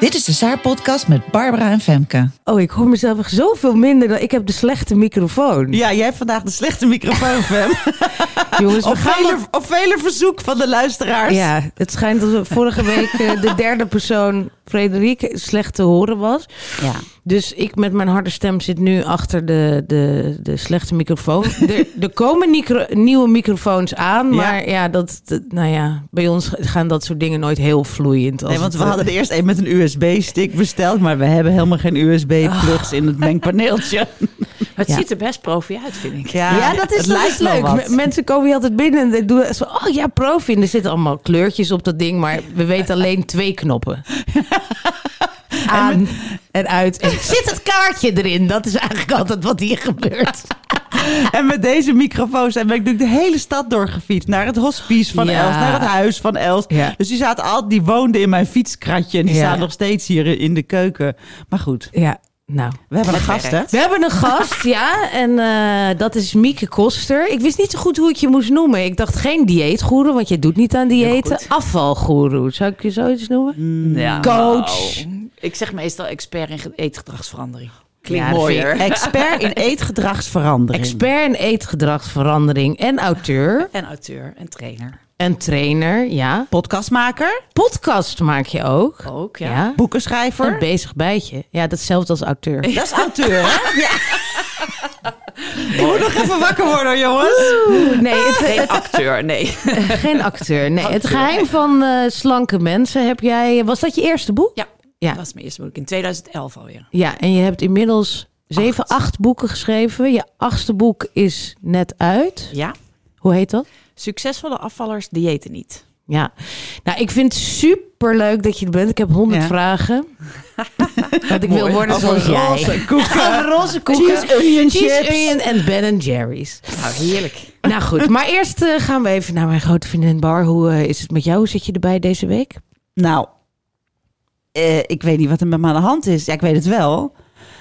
Dit is de Saar-podcast met Barbara en Femke. Oh, ik hoor mezelf echt zoveel minder dan ik heb de slechte microfoon. Ja, jij hebt vandaag de slechte microfoon, Fem. Jongens, we op, gaan vele, op vele verzoek van de luisteraars. Ja, het schijnt dat we vorige week eh, de derde persoon, Frederik, slecht te horen was. Ja. Dus ik met mijn harde stem zit nu achter de, de, de slechte microfoon. Er, er komen micro- nieuwe microfoons aan, maar ja, dat, dat- nou ja, bij ons gaan dat soort dingen nooit heel vloeiend. als Nee, want we eh, hadden er eerst een met een USB-stick besteld, maar we hebben helemaal geen USB-plugs in het mengpaneeltje. Het Ja. ziet er best profi uit, vind ik. Ja, dat is, het lijkt wel leuk. Mensen komen hier altijd binnen en doen zo, oh ja, profi. En er zitten allemaal kleurtjes op dat ding, maar we weten alleen twee knoppen. Aan en uit. En zit het kaartje erin? Dat is eigenlijk altijd wat hier gebeurt. En met deze microfoons ben ik natuurlijk de hele stad doorgefietst. Naar het hospice van Ja. Els, naar het huis van Els. Ja. Dus die zaten al, die woonden in mijn fietskratje. En die Ja. staan nog steeds hier in de keuken. Maar goed, Ja, nou. we hebben een gast, hè? We hebben een gast, ja. En eh, dat is Mieke Koster. Ik wist niet zo goed hoe ik je moest noemen. Ik dacht geen dieetgoeroe, want je doet niet aan diëten. Afvalgoeroe, zou ik je zoiets noemen? Ja, Coach. nou, ik zeg meestal expert in ge- eetgedragsverandering. Klinkt Ja, vind mooier. Expert in eetgedragsverandering. Expert in eetgedragsverandering en auteur En auteur en trainer. En trainer, ja. Podcastmaker, Podcast maak je ook. Ook, ja. Ja. boekenschrijver. Een bezig bijtje. Ja, datzelfde als auteur. Dat is auteur, hè? Ja. Ik moet nog even wakker worden, jongens. Oeh, nee, het, Geen acteur, nee. geen acteur. Nee, het geheim van eh, slanke mensen heb jij. Was dat je eerste boek? Ja, Ja. dat was mijn eerste boek. In 2011 alweer. Ja, en je hebt inmiddels zeven, acht boeken geschreven. Je achtste boek is net uit. Ja. Hoe heet dat? Succesvolle afvallers diëten niet. Ja, nou, ik vind het super leuk dat je er bent. Ik heb honderd Ja. vragen. Want ik wil worden Over zoals jij. roze koeken. Over roze koeken. Cheese onion Cheese chips. onion en Ben Jerry's. Nou, heerlijk. Nou goed, maar eerst eh, gaan we even naar mijn grote vriendin Bar. Hoe eh, is het met jou? Hoe zit je erbij deze week? Nou, eh, ik weet niet wat er met me aan de hand is. Ja, ik weet het wel.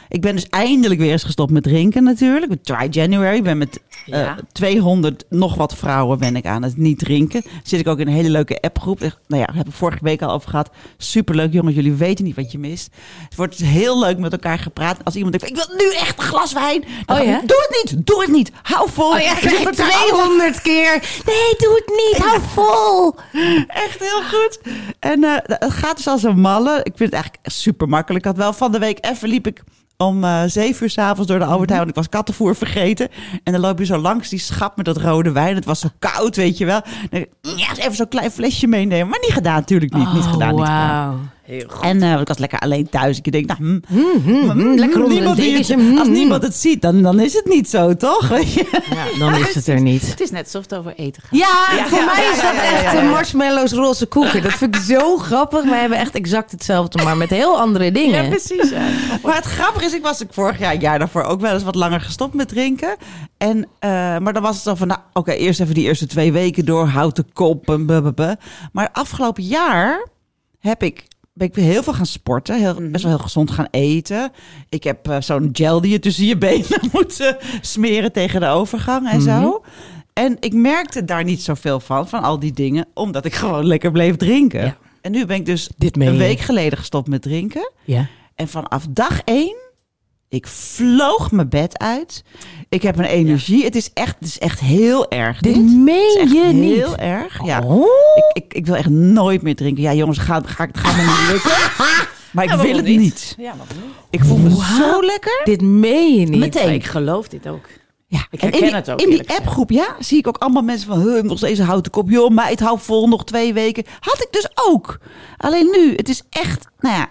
Ik ben dus eindelijk weer eens gestopt met drinken natuurlijk. Met Try January. Ik ben met eh, Ja. 200 nog wat vrouwen ben ik aan het niet drinken. Zit ik ook in een hele leuke appgroep. Nou ja, daar heb ik vorige week al over gehad. Superleuk jongens, jullie weten niet wat je mist. Het wordt dus heel leuk met elkaar gepraat. Als iemand denkt, ik wil nu echt een glas wijn. Dan Oh ja? Doe het niet, doe het niet. Hou vol. Oh ja, Ik zit er te houden. 200 keer. Nee, doe het niet. Hou vol. Echt heel goed. En eh, het gaat dus als een malle. Ik vind het eigenlijk super makkelijk. Ik had wel van de week even liep ik om eh zeven uur s'avonds door de Albert Heijn. Want ik was kattenvoer vergeten. En dan loop je zo langs die schap met dat rode wijn. Het was zo koud, weet je wel. Dan even zo'n klein flesje meenemen. Maar niet gedaan, natuurlijk niet. niet gedaan, niet gedaan. Wauw. Heel goed. En eh, ik was lekker alleen thuis. Ik denk, nou, hm, mm, lekker een niemand het- dekentje. Mm, als niemand het ziet, dan, dan is het niet zo, toch? Ja, dan is het er niet. Het is net alsof het over eten gaat. Ja, voor ja, mij ja, is dat ja, echt ja, ja. eh, marshmallows roze koeken. Dat vind ik zo grappig. We hebben echt exact hetzelfde, maar met heel andere dingen. Ja, precies. ja. Maar het grappige is, ik was ik vorig jaar, jaar daarvoor ook wel eens wat langer gestopt met drinken. En, eh, maar dan was het zo van, nou oké, eerst even die eerste twee weken door, houd de kop en blablabla. Maar afgelopen jaar heb ik, ben ik weer heel veel gaan sporten, heel, best wel heel gezond gaan eten. Ik heb eh, zo'n gel die je tussen je benen moet eh, smeren tegen de overgang en zo. En ik merkte daar niet zoveel van, van al die dingen, omdat ik gewoon lekker bleef drinken. Ja. En nu ben ik dus Dit een week geleden gestopt met drinken. Ja. En vanaf dag één, ik vloog mijn bed uit. Ik heb een energie. Het, is echt, het is echt heel erg. Dit. Het meen je heel niet. erg. Ja. Oh. Ik, ik, ik wil echt nooit meer drinken. Ja, jongens, ga, ga, het gaat me niet lukken. Maar ik Ja, wil het niet. Ja, niet? Ik voel me zo lekker. Dit meen je niet. Meteen. Maar ik geloof dit ook. Ja, Ik herken die, het ook, In die appgroep, ja, zie ik ook allemaal mensen van... "Huh, nog steeds een houten kop. Joh, meid, hou vol, nog twee weken. Had ik dus ook. Alleen nu, het is echt... Nou ja,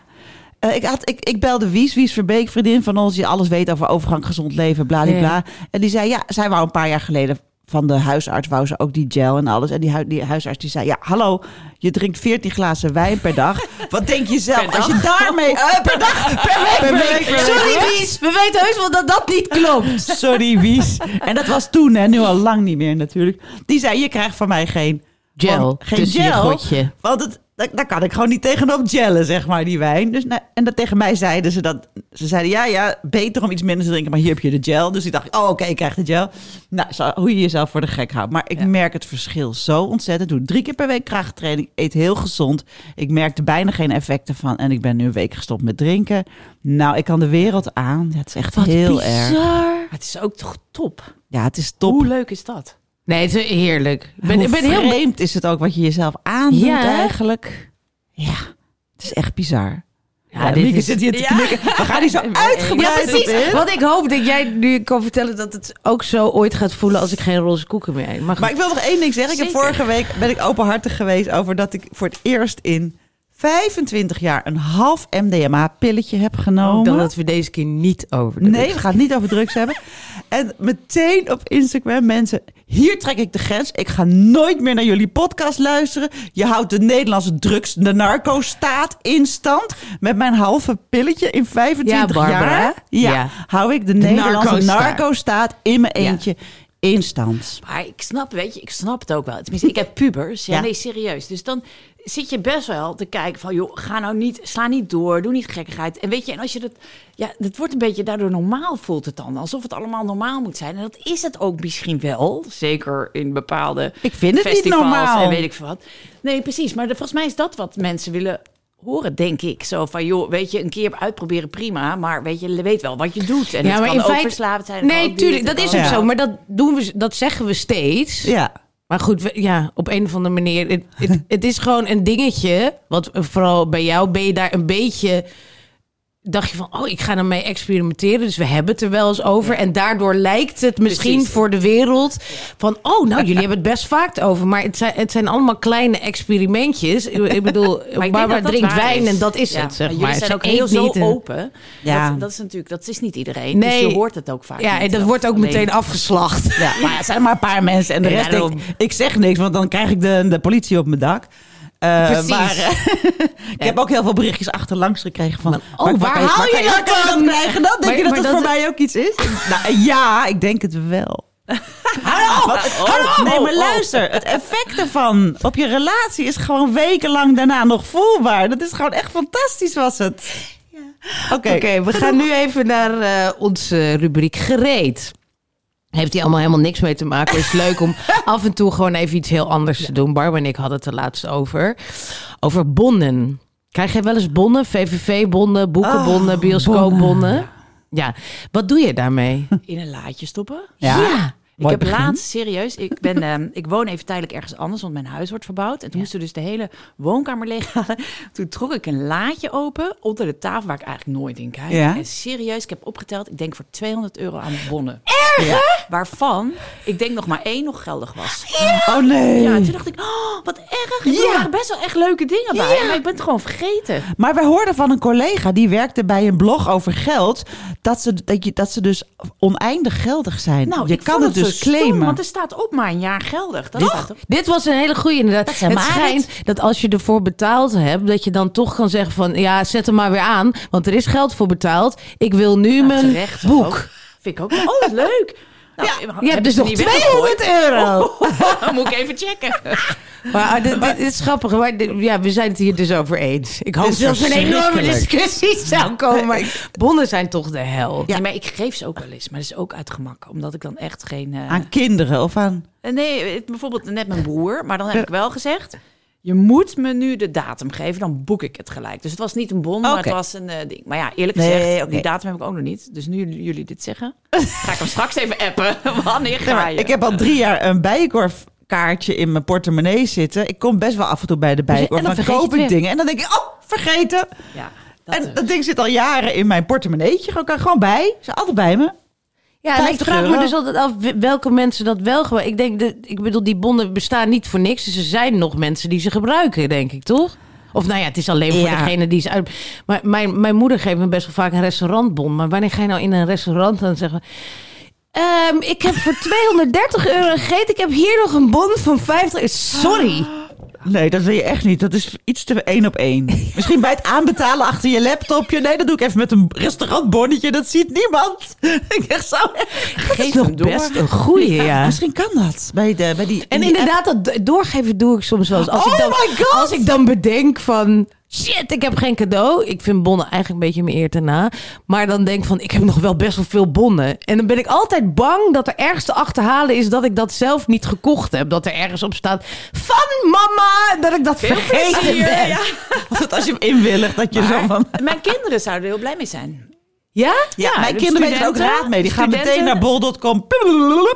eh, ik, had, ik, ik belde Wies, Wies Verbeek, vriendin van ons... die alles weet over overgang gezond leven, bladibla. Ja. En die zei, ja, zij wou een paar jaar geleden van de huisarts wou ze ook die gel en alles. En die, hui- die huisarts die zei, ja, hallo, je drinkt 14 glazen wijn per dag. Wat denk je zelf als je daarmee... eh, per dag, per week, per week. per week. Sorry, Wies. We weten heus wel dat dat niet klopt. Sorry, Wies. En dat was toen, hè, nu al lang niet meer natuurlijk. Die zei, je krijgt van mij geen Gel geen tussen je gel. godje. Want het, daar, daar kan ik gewoon niet tegenop gellen, zeg maar, die wijn. Dus, nou, en dat tegen mij zeiden ze dat. Ze zeiden, ja, ja, beter om iets minder te drinken, maar hier heb je de gel. Dus ik dacht, oh, oké, ik krijg de gel. Nou, zo, hoe je jezelf voor de gek houdt. Maar ik merk het verschil zo ontzettend. Doe drie keer per week krachttraining, eet heel gezond. Ik merkte bijna geen effecten van. En ik ben nu een week gestopt met drinken. Nou, ik kan de wereld aan. Ja, het is echt heel erg. Het is ook toch top. Ja, het is top. Hoe leuk is dat? Nee, het is heerlijk. Ik ben, ik ben heel vreemd is het ook wat je jezelf aandoet Ja. eigenlijk. Ja, het is echt bizar. Ja, Ja, dit Mieke is- zit hier te knikken. We gaan niet zo Ja, uitgebreid op precies. in. Want ik hoop dat jij nu kan vertellen dat het ook zo ooit gaat voelen als ik geen roze koeken meer eet. Maar. Maar ik wil nog één ding zeggen. Ik heb vorige week ben ik openhartig geweest over dat ik voor het eerst in 25 jaar een half MDMA-pilletje heb genomen. dan dat we deze keer niet over de Nee, we gaan het niet over drugs hebben. En meteen op Instagram mensen, hier trek ik de grens. Ik ga nooit meer naar jullie podcast luisteren. Je houdt de Nederlandse drugs, de narco-staat in stand. Met mijn halve pilletje in 25 Ja, Barbara. jaar. Ja, Ja. hou ik de, Nederlandse narco-staat. in mijn eentje in stand. Maar ik snap, weet je, ik snap het ook wel. Tenminste, ik heb pubers. Ja, Ja. nee, serieus. Dus dan zit je best wel te kijken van, joh, ga nou niet, sla niet door, doe niet gekkigheid. En weet je, en als je dat, ja, het wordt een beetje daardoor normaal voelt het dan. Alsof het allemaal normaal moet zijn. En dat is het ook misschien wel. Zeker in bepaalde Ik vind het niet festivals normaal. en weet ik veel wat. Nee, precies. Maar de- volgens mij is dat wat mensen willen horen, denk ik. Zo van, joh, weet je, een keer uitproberen, prima. Maar weet je, je weet wel wat je doet. En Ja, het maar kan in ook verslaafd zijn. Nee, tuurlijk, dat is ook Ja. zo. Maar dat, doen we, dat zeggen we steeds. Ja. Maar goed, ja, op een of andere manier. Het, het, het is gewoon een dingetje. Want vooral bij jou ben je daar een beetje. Dacht je van, oh, ik ga ermee experimenteren. Dus we hebben het er wel eens over. En daardoor lijkt het misschien Precies. voor de wereld van, oh, nou, jullie hebben het best vaak over. Maar het zijn, het zijn allemaal kleine experimentjes. Ik ik bedoel, Maar ik denk Barbara drinkt waar wijn is. en dat is Ja, het, zeg maar. maar. Jullie zijn ook heel zo open. Ja. Dat, dat is natuurlijk, dat is niet iedereen. Nee. Dus je hoort het ook vaak Ja, en dat wordt ook meteen afgeslacht. Ja, maar het zijn maar een paar mensen. En de rest denkt, ik zeg niks, want dan krijg ik de, de politie op mijn dak. Eh, Precies. Maar eh, ik heb ook heel veel berichtjes achterlangs gekregen van... oh, waar haal je dat waar je dan? dat krijgen dan? Denk Maar- je dat het dat- voor mij ook iets is? nou, ja, ik denk het wel. Hallo! Hallo! Nee, maar luister. Het effect ervan op je relatie is gewoon wekenlang daarna nog voelbaar. Dat is gewoon echt fantastisch was het. Oké, Oké, we gaan nu even naar eh, onze rubriek gereed. Heeft hier allemaal helemaal niks mee te maken. Het is leuk om af en toe gewoon even iets heel anders te doen. Barb en ik hadden het er laatst over. Over bonnen. Krijg jij wel eens bonnen? VVV-bonnen, boekenbonnen, Oh, bioscoopbonnen? Ja, wat doe je daarmee? In een laadje stoppen. Ja. Ik heb begin. laatst, serieus, ik, ben, ehm, ik woon even tijdelijk ergens anders, want mijn huis wordt verbouwd. En toen moesten we dus de hele woonkamer leeghalen. Toen trok ik een laadje open onder de tafel waar ik eigenlijk nooit in kijk. En serieus, ik heb opgeteld, ik denk voor 200 euro aan bonnen. Ja. Waarvan, ik denk nog maar één nog geldig was. Oh nee. Ja, en toen dacht ik, oh, wat erg. Er Ja. waren best wel echt leuke dingen bij. Maar ik ben het gewoon vergeten. Maar wij hoorden van een collega die werkte bij een blog over geld. Dat ze, dat je, dat ze dus oneindig geldig zijn. Nou, je kan het dus claimen. want er staat ook maar een jaar geldig. Dat op. dit was een hele goede inderdaad. Dat het schijnt dat als je ervoor betaald hebt, dat je dan toch kan zeggen van ja, zet hem maar weer aan, want er is geld voor betaald. Ik wil nu mijn Terecht boek. ook. Vind ik ook. Oh, leuk. Nou, Je hebben hebt dus nog niet 200 weggegooid? euro. Dan moet ik even checken. Maar ah, dit, dit is grappig. Maar dit- ja, we zijn het hier dus over eens. Ik hoop dat er een enorme discussie zou komen. Maar bonnen zijn toch de hel. Ja. maar ik geef ze ook wel eens. Maar dat is ook uit gemak. Omdat ik dan echt geen... eh, Aan kinderen of aan... Nee, het- bijvoorbeeld net mijn broer. Maar dan heb ik wel gezegd... Je moet me nu de datum geven, dan boek ik het gelijk. Dus het was niet een bon, maar het was een eh, ding. Maar ja, eerlijk Nee, gezegd, oké. die datum heb ik ook nog niet. Dus nu jullie- dit zeggen, ga ik hem straks even appen. Wanneer Nee, ga je? ik heb al drie jaar een bijenkorfkaartje in mijn portemonnee zitten. Ik kom best wel af en toe bij de bijenkorf. en dan Dan, koop ik dingen en dan denk ik, oh, vergeten. Ja, dat, en eh, dat ding zit al jaren in mijn portemonneetje. Gewoon, gewoon bij. Ze altijd bij me. Ja, en ik 50 vraag me dus altijd af welke mensen dat wel gewoon. Ik denk, dat, ik bedoel, die bonnen bestaan niet voor niks. Dus er zijn nog mensen die ze gebruiken, denk ik, toch? Of nou ja, het is alleen voor Ja. degene die ze uit. Maar mijn, mijn moeder geeft me best wel vaak een restaurantbon. Maar wanneer ga je nou in een restaurant en zeggen. Ehm, ik heb voor 230 euro gegeten. Ik heb hier nog een bon van 50. Sorry. Nee, dat wil je echt niet. Dat is iets te één op één. Misschien bij het aanbetalen achter je laptopje. Nee, dat doe ik even met een restaurantbonnetje. Dat ziet niemand. Ik echt zo. Dat is Geef nog hem door. best een goeie, ja. Misschien kan dat. Bij, de, bij die, En die inderdaad, dat doorgeven doe ik soms wel eens. Als, Oh ik dan, my God! als ik dan bedenk van... Shit, ik heb geen cadeau. Ik vind bonnen eigenlijk een beetje mijn eer te na. Maar dan denk ik van, ik heb nog wel best wel veel bonnen. En dan ben ik altijd bang dat er ergens te achterhalen is... dat ik dat zelf niet gekocht heb. Dat er ergens op staat van mama, dat ik dat vergeten plezier, ben. ja. Altijd als je hem inwilligt, dat je zo van... Mijn kinderen zouden er heel blij mee zijn. Ja? Ja, mijn de kinderen weten er ook raad mee. Die gaan meteen naar bol.com.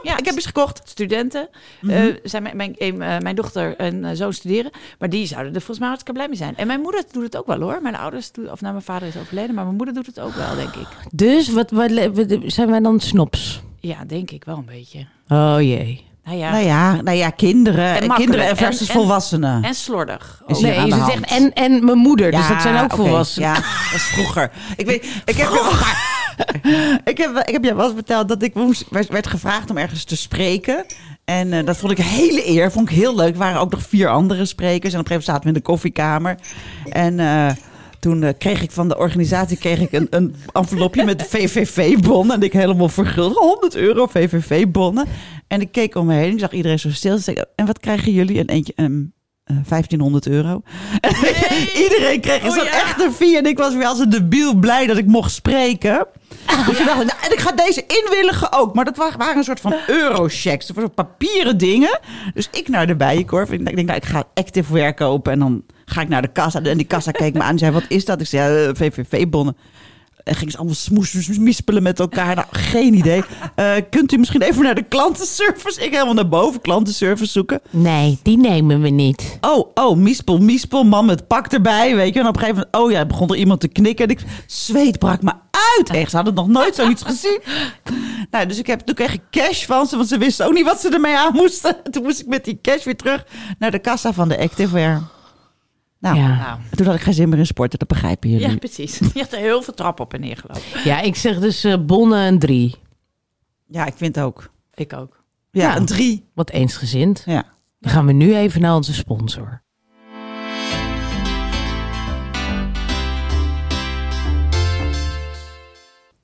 Ja. Ik heb iets gekocht. Studenten eh, zijn mijn, mijn, een, eh, mijn dochter en eh, zoon studeren. Maar die zouden er volgens mij hartstikke blij mee zijn. En mijn moeder doet het ook wel hoor. Mijn ouders, doen, of nou mijn vader is overleden. Maar mijn moeder doet het ook wel, denk ik. Dus wat, wat, wat- zijn wij dan snops? Ja, denk ik wel een beetje. Oh jee. Nou ja, Nou ja, nou ja kinderen, En kinderen En- versus en- volwassenen. en slordig. Is Nee, ze hand. zegt en, en mijn moeder, dus Ja, dat zijn ook volwassenen. Ja, dat is vroeger. Ik, weet, ik, heb, ik, heb, ik heb je wel eens verteld dat ik moest, werd, werd gevraagd om ergens te spreken. En eh, dat vond ik een hele eer. Vond ik heel leuk. Er waren ook nog vier andere sprekers. En op een gegeven moment zaten we in de koffiekamer. En eh, toen eh, kreeg ik van de organisatie kreeg ik een, een envelopje met VVV-bonnen. En ik helemaal verguld. 100 euro VVV-bonnen. En ik keek om me heen. Ik zag iedereen zo stil. Dus en wat krijgen jullie? En eentje... ehm, eh, 1500 euro. En iedereen kreeg Oh zo'n ja. echte vier. En ik was weer als een debiel blij dat ik mocht spreken. Dus ik dacht, nou, en ik ga deze inwilligen ook. Maar dat wa- waren een soort van eurochecks. Dat waren papieren dingen. Dus ik naar de bijenkorf. Denk, ik denk, nou, ik ga Activewear kopen. En dan ga ik naar de kassa. En die kassa keek me aan en zei, wat is dat? Ik zei, ja, eh, VVV-bonnen. En gingen ze allemaal smoes, mispelen met elkaar. Nou, geen idee. Eh, kunt u misschien even naar de klantenservice? Ik helemaal naar boven klantenservice zoeken. Nee, die nemen we niet. Oh, oh, mispel, mispel, man met pak erbij, weet je. En op een gegeven moment, oh ja, begon er iemand te knikken. En ik, zweet brak me uit. Echt, ze hadden nog nooit zoiets gezien. Nou, dus ik heb, toen kreeg ik cash van ze, want ze wisten ook niet wat ze ermee aan moesten. Toen moest ik met die cash weer terug naar de kassa van de Activewear. Nou, Ja. Nou, toen had ik geen zin meer in sporten, dat begrijpen jullie. ja, precies. Je hebt er heel veel trappen op en neer gelopen. Ja, ik zeg dus eh, bonnen een drie. Ja, ik vind ook. Ik ook. Ja, Nou. een drie. Wat eensgezind. Ja. Dan gaan we nu even naar onze sponsor.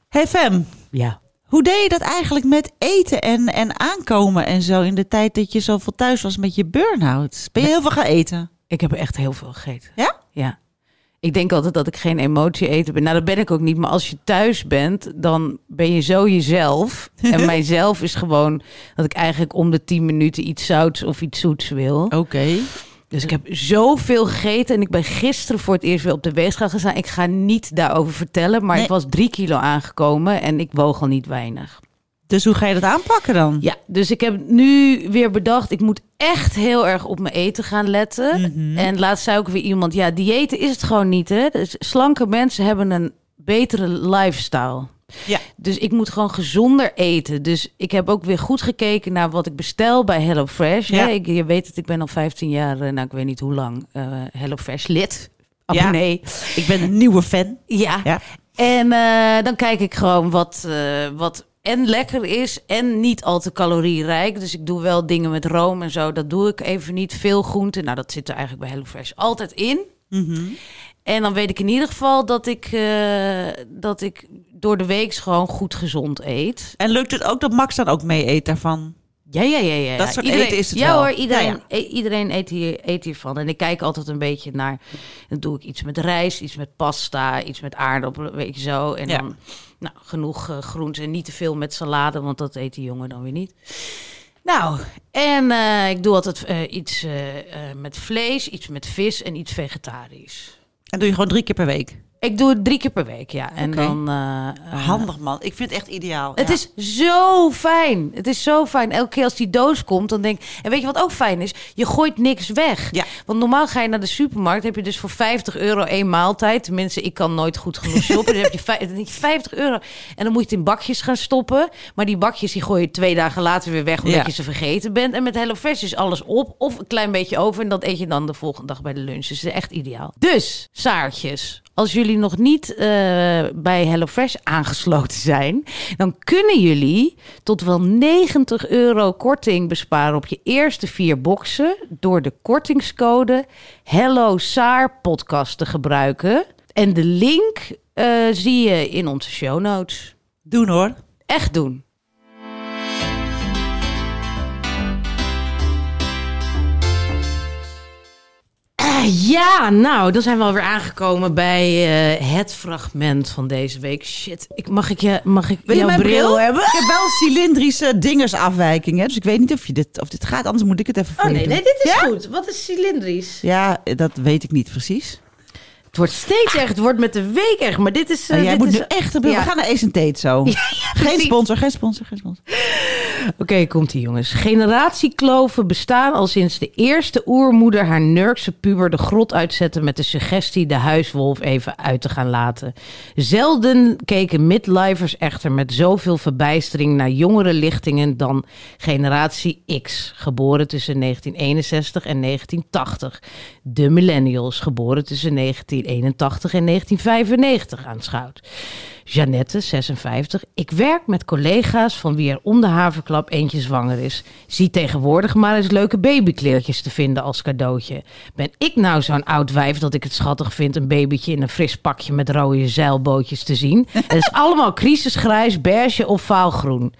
Hey Fem, Ja. hoe deed je dat eigenlijk met eten en, en aankomen en zo in de tijd dat je zoveel thuis was met je burn-out? Ben je heel veel gaan eten? Ik heb echt heel veel gegeten. Ja? Ja. Ik denk altijd dat ik geen emotie eten ben. Nou, dat ben ik ook niet. Maar als je thuis bent, dan ben je zo jezelf. En mijzelf is gewoon dat ik eigenlijk om de 10 minuten iets zouts of iets zoets wil. Oké. Dus ik heb zoveel gegeten. En ik ben gisteren voor het eerst weer op de weegschaal gestaan. Ik ga niet daarover vertellen. Maar Nee. ik was drie kilo aangekomen. En ik woog al niet weinig. Dus hoe ga je dat aanpakken dan? Ja, dus ik heb nu weer bedacht, ik moet echt heel erg op mijn eten gaan letten. Mhm. En laatst zei ook weer iemand, ja, diëten is het gewoon niet, hè. Dus slanke mensen hebben een betere lifestyle. Ja. Dus ik moet gewoon gezonder eten. Dus ik heb ook weer goed gekeken naar wat ik bestel bij HelloFresh. Ja. hè. Ik, je weet het, ik ben al 15 jaar, eh, nou ik weet niet hoe lang, eh HelloFresh lid. Abonnee. Ik ben een nieuwe fan. Ja. Ja. En eh, dan kijk ik gewoon wat, wat en lekker is en niet al te calorierijk. Dus ik doe wel dingen met room en zo. Dat doe ik even niet. Veel groenten. Nou, dat zit er eigenlijk bij HelloFresh altijd in. Mhm. En dan weet ik in ieder geval dat ik, eh, dat ik door de week gewoon goed gezond eet. En lukt het ook dat Max dan ook mee eet daarvan? Ja, ja, ja. ja. Dat soort iedereen, eten is het ja wel. hoor, iedereen, Ja, ja. iedereen eet, hier, eet hiervan. En ik kijk altijd een beetje naar... Dan doe ik iets met rijst, iets met pasta, iets met aardappelen, weet je zo. En dan nou, genoeg uh, groenten en niet te veel met salade, want dat eet die jongen dan weer niet. Nou, en eh, ik doe altijd eh, iets met vlees, iets met vis en iets vegetarisch. En doe je gewoon drie keer per week? Ik doe het drie keer per week, ja. En dan... eh, eh, Handig man. Ik vind het echt ideaal. het Ja. is zo fijn. Het is zo fijn. Elke keer als die doos komt, dan denk ik... En weet je wat ook fijn is? Je gooit niks weg. Ja. Want normaal ga je naar de supermarkt... heb je dus voor 50 euro één maaltijd. Tenminste, ik kan nooit goed genoeg shoppen. dus heb je vij- dan denk je 50 euro. En dan moet je het in bakjes gaan stoppen. Maar die bakjes die gooi je twee dagen later weer weg... omdat Ja. je ze vergeten bent. En met HelloFresh is alles op. Of een klein beetje over. En dat eet je dan de volgende dag bij de lunch. Dus het is echt ideaal. Dus, Saartjes... Als jullie jullie nog niet eh, bij HelloFresh aangesloten zijn, dan kunnen jullie tot wel 90 euro korting besparen op je eerste vier boxen door de kortingscode Hello Saar podcast te gebruiken. En de link eh, zie je in onze show notes. Doen hoor. Echt doen. Ja, nou, dan zijn we alweer aangekomen bij eh, het fragment van deze week. Shit, ik, mag ik, je, mag ik Wil jouw mijn bril? hebben? Ik heb wel cilindrische dingersafwijking, hè? dus ik weet niet of, je dit, of dit gaat. Anders moet ik het even voor Oh nee, doen. nee, dit is Ja? goed. Wat is cilindrisch? Ja, dat weet ik niet precies. Wordt steeds echt, het wordt met de week echt. Maar dit is... eh, jij dit moet is nu echt. Ja. We gaan naar Ace Tate zo. geen sponsor, geen sponsor, geen sponsor. Oké, komt ie jongens. Generatiekloven bestaan al sinds de eerste oermoeder haar nurkse puber de grot uitzette met de suggestie de huiswolf even uit te gaan laten. Zelden keken midlifers echter met zoveel verbijstering naar jongere lichtingen dan generatie X, geboren tussen 1961 en 1980. De millennials, geboren tussen 1981 en 1995 aanschouwt. Jeannette, 56. Ik werk met collega's van wie er om de haverklap eentje zwanger is. Zie tegenwoordig maar eens leuke babykleertjes te vinden als cadeautje. Ben ik nou zo'n oud wijf dat ik het schattig vind een babytje in een fris pakje met rode zeilbootjes te zien? Het is allemaal crisisgrijs, beige of vaalgroen.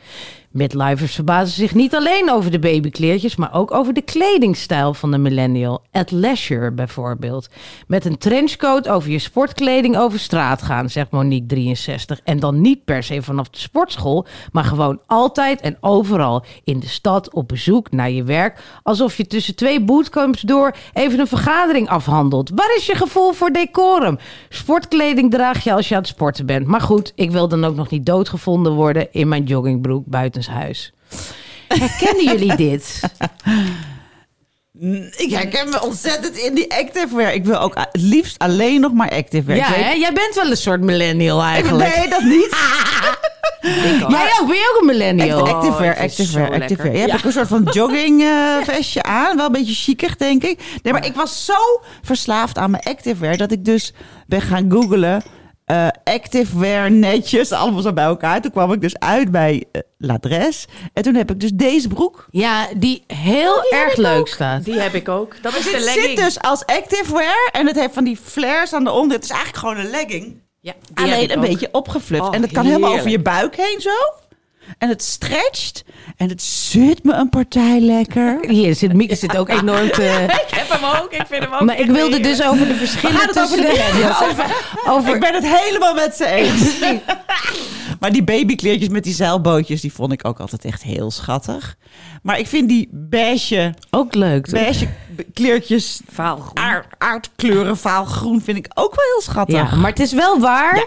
Midlifers verbazen zich niet alleen over de babykleertjes, maar ook over de kledingstijl van de millennial. At leisure bijvoorbeeld. Met een trenchcoat over je sportkleding over straat gaan, zegt Monique 63. En dan niet per se vanaf de sportschool, maar gewoon altijd en overal. In de stad, op bezoek, naar je werk. Alsof je tussen twee bootcamps door even een vergadering afhandelt. Waar is je gevoel voor decorum? Sportkleding draag je als je aan het sporten bent. Maar goed, ik wil dan ook nog niet doodgevonden worden in mijn joggingbroek buitenshuis. Herkennen jullie dit? Ik herken me ontzettend in die activewear. Ik wil ook het liefst alleen nog maar activewear. Ja, Ik weet- hè? jij bent wel een soort millennial eigenlijk. Nee, dat niet. Jij ook, ben je ook een millennial? Act- activewear, het activewear, activewear. lekker. Je hebt ook een soort van jogging eh, vestje aan. Wel een beetje chiquig, denk ik. Nee, maar ik was zo verslaafd aan mijn activewear... dat ik dus ben gaan googlen... eh activewear netjes, allemaal zo bij elkaar. Toen kwam ik dus uit bij eh, L'Adresse. En toen heb ik dus deze broek. Ja, die heel erg leuk staat. Die heb ik ook. Dat is de legging. zit dus als activewear en het heeft van die flares aan de onder. Het is eigenlijk gewoon een legging. ja, die heb Alleen ik een ook. beetje opgefluft. Oh, en het kan helemaal over je buik heen zo. En het stretcht. En het zit me een partij lekker. Hier zit Mieke zit ook enorm te... Ik heb hem ook. Ik vind hem ook. Maar ik wilde dus over de verschillen het over tussen de over, Ik ben het helemaal met ze eens. maar die babykleertjes met die zeilbootjes, die vond ik ook altijd echt heel schattig. Maar ik vind die beige, ook leuk. toch? beige kleertjes, Vaalgroen. aard, aardkleuren, vaalgroen, vind ik ook wel heel schattig. Ja, maar het is wel waar.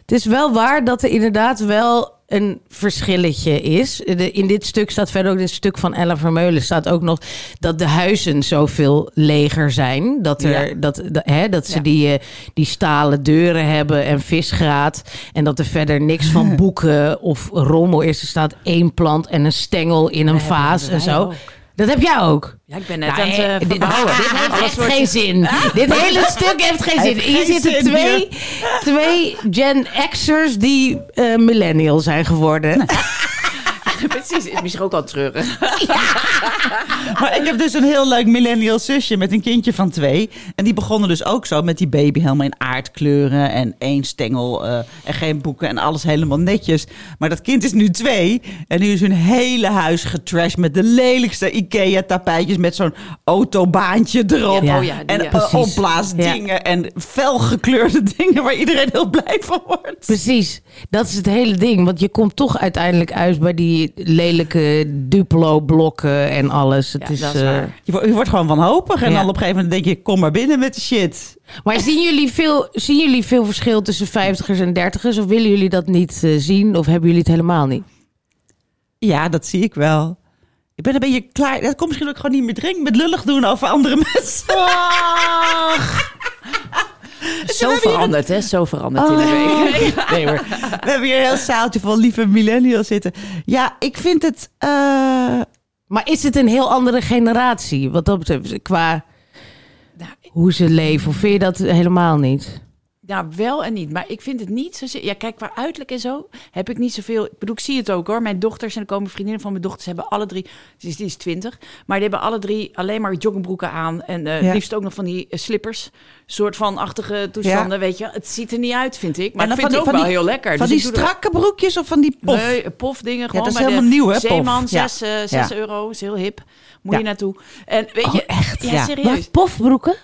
Het is wel waar dat er inderdaad wel een verschilletje is. De- in dit stuk staat verder ook dit stuk van Ella Vermeulen staat ook nog dat de huizen zoveel leger zijn. Dat, er, Ja. dat, dat, hè, dat ze Ja. die, eh, die stalen deuren hebben en visgraat. En dat er verder niks van boeken of rommel is. Er staat één plant en een stengel in een vaas en zo. ook. Dat heb jij ook. Ja, ik ben net Nou, aan het eh, eh, dit, verbouwen. dit heeft Alles echt wordt- geen zin. Dit hele stuk heeft geen zin. Heeft Hier geen zitten zin, twee, twee Gen X'ers die eh millennial zijn geworden. Precies, is misschien ook al treurig. Maar ik heb dus een heel leuk millennial zusje met een kindje van twee. En die begonnen dus ook zo met die baby helemaal in aardkleuren en één stengel eh, en geen boeken en alles helemaal netjes. Maar dat kind is nu twee en nu is hun hele huis getrashed met de lelijkste Ikea tapijtjes met zo'n autobaantje erop. Ja. Oh ja, die, en ja. eh, Precies. opblaasdingen en felgekleurde dingen waar iedereen heel blij van wordt. Precies, dat is het hele ding. Want je komt toch uiteindelijk uit bij die lelijke Duplo-blokken en alles. Het Ja, is, dat is eh. Je wordt, je wordt gewoon wanhopig en Ja. dan op een gegeven moment denk je, kom maar binnen met de shit. Maar zien jullie, veel, zien jullie veel verschil tussen vijftigers en dertigers? Of willen jullie dat niet eh, zien? Of hebben jullie het helemaal niet? Ja, dat zie ik wel. Ik ben een beetje klaar. Dat komt misschien ook gewoon niet meer drinken met lullig doen over andere mensen. Zo hebben hier veranderd, hè? Zo veranderd in de Oh. week. Nee. We hebben hier een heel zaaltje vol lieve millennials zitten. Ja, ik vind het... eh, Maar is het een heel andere generatie? Wat dat betreft, qua Nou, hoe ze leven? Of vind je dat helemaal niet? Nou, wel en niet. Maar ik vind het niet zozeer... Ja, kijk, qua uiterlijk en zo heb ik niet zoveel... Ik bedoel, ik zie het ook hoor. Mijn dochters en er komen vriendinnen van mijn dochters... hebben alle drie... Die is, die is twintig. Maar die hebben alle drie alleen maar joggingbroeken aan. En eh, Ja. liefst ook nog van die eh, slippers. soort van achtige toestanden, weet je. Het ziet er niet uit, vind ik. Maar ik vind het ook die- wel heel lekker. Van Dus die er- strakke broekjes of van die pof? Nee, pofdingen gewoon. dat is de helemaal nieuw, hè, pof? Zeeman, Ja. 6 zes Ja. euro. is heel hip. Moet Ja. je naartoe. En weet je, echt? Ja, Ja. serieus. Maar pofbroeken?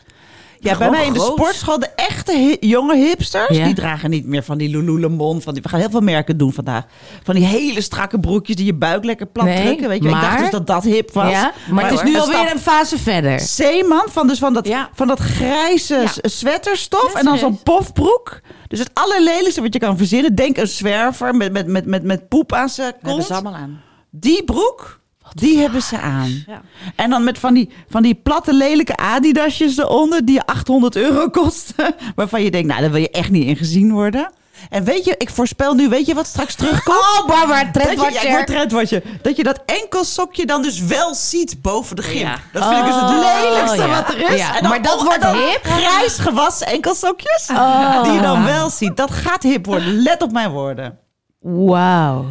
Ja, bij mij in de groot. sportschool, de echte hi- jonge hipsters, Ja. die dragen niet meer van die Lululemon. Van die, we gaan heel veel merken doen vandaag. Van die hele strakke broekjes die je buik lekker plat Nee, drukken. Weet je. Ik dacht dus dat dat hip was. Ja, maar het is hoor, nu alweer een fase verder. Zeeman, van, dus van, dat, Ja. van dat grijze sweaterstof. En dan zo'n pofbroek. Dus het allerlelijkste wat je kan verzinnen. Denk een zwerver met, met, met, met, met poep aan zijn kont. allemaal aan. Die broek, die hebben ze aan. Ja. En dan met van die, van die platte lelijke Adidasjes eronder, die 800 euro kosten. Waarvan je denkt, nou, daar wil je echt niet in gezien worden. En weet je, ik voorspel nu, weet je wat straks terugkomt? Oh, Barbara, trendwatcher. trendwatcher. Dat je dat enkelsokje dan dus wel ziet boven de gym. Ja. Dat vind ik dus het Oh, lelijkste ja. wat er is. Ja, En dan- maar dat oh, wordt hip. Grijs gewassen enkelsokjes. Oh. Die je dan wel ziet. Dat gaat hip worden. Let op mijn woorden. Wauw.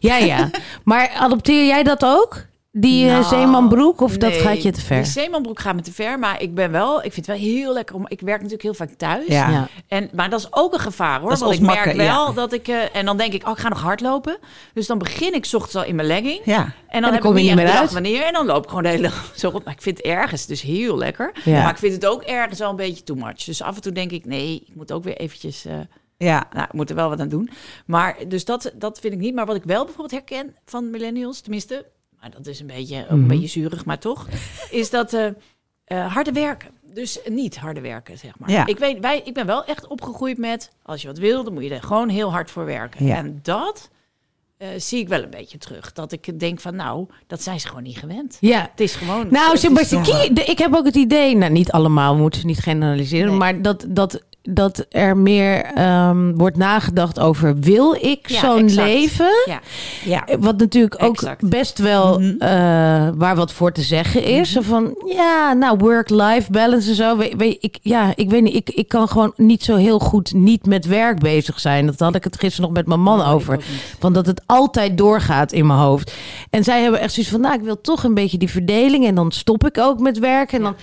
Ja, ja. Maar adopteer jij dat ook? Die eh, Nou, zeemanbroek? Of dat gaat je te ver? Die zeemanbroek gaat me te ver, maar ik ben wel, ik vind het wel heel lekker om. Ik werk natuurlijk heel vaak thuis. Ja. Ja. En, maar dat is ook een gevaar hoor. Dat is Want ik merk makken, wel ja. dat ik. eh, en dan denk ik, oh, ik ga nog hardlopen. Dus dan begin ik 's ochtends al in mijn legging. Ja. En dan, dan heb kom ik je niet meer uit. wanneer. En dan loop ik gewoon de hele dag zo rond. Maar ik vind het ergens dus heel lekker. Ja. Maar ik vind het ook ergens wel een beetje too much. Dus af en toe denk ik, nee, ik moet ook weer eventjes... eh, Ja. nou, ik moet er wel wat aan doen. Maar dus dat, dat vind ik niet. Maar wat ik wel bijvoorbeeld herken van millennials, tenminste... Maar dat is een beetje, ook een beetje zurig, maar toch... is dat eh eh, harde werken. Dus niet harde werken, zeg maar. Ja. Ik, weet, wij, ik ben wel echt opgegroeid met... als je wat wil, dan moet je er gewoon heel hard voor werken. Ja. En dat eh, zie ik wel een beetje terug. Dat ik denk van, nou, dat zijn ze gewoon niet gewend. Ja. Het is gewoon... Nou, zeg is- ik heb ook het idee, nou niet allemaal, we moeten niet generaliseren, Nee. maar dat, dat, dat er meer ehm, wordt nagedacht over, wil ik Ja, zo'n exact. leven? Ja, ja. Wat natuurlijk ook Exact. best wel Mhm. eh, waar wat voor te zeggen is. Zo van, ja, nou, work-life balance en zo. Weet, weet, ik, ja, ik weet niet, ik, ik kan gewoon niet zo heel goed niet met werk bezig zijn. Dat had ik het gisteren nog met mijn man Oh, over. Want dat het altijd doorgaat in mijn hoofd. En zij hebben echt zoiets van, nou, ik wil toch een beetje die verdeling. En dan stop ik ook met werken. En dan,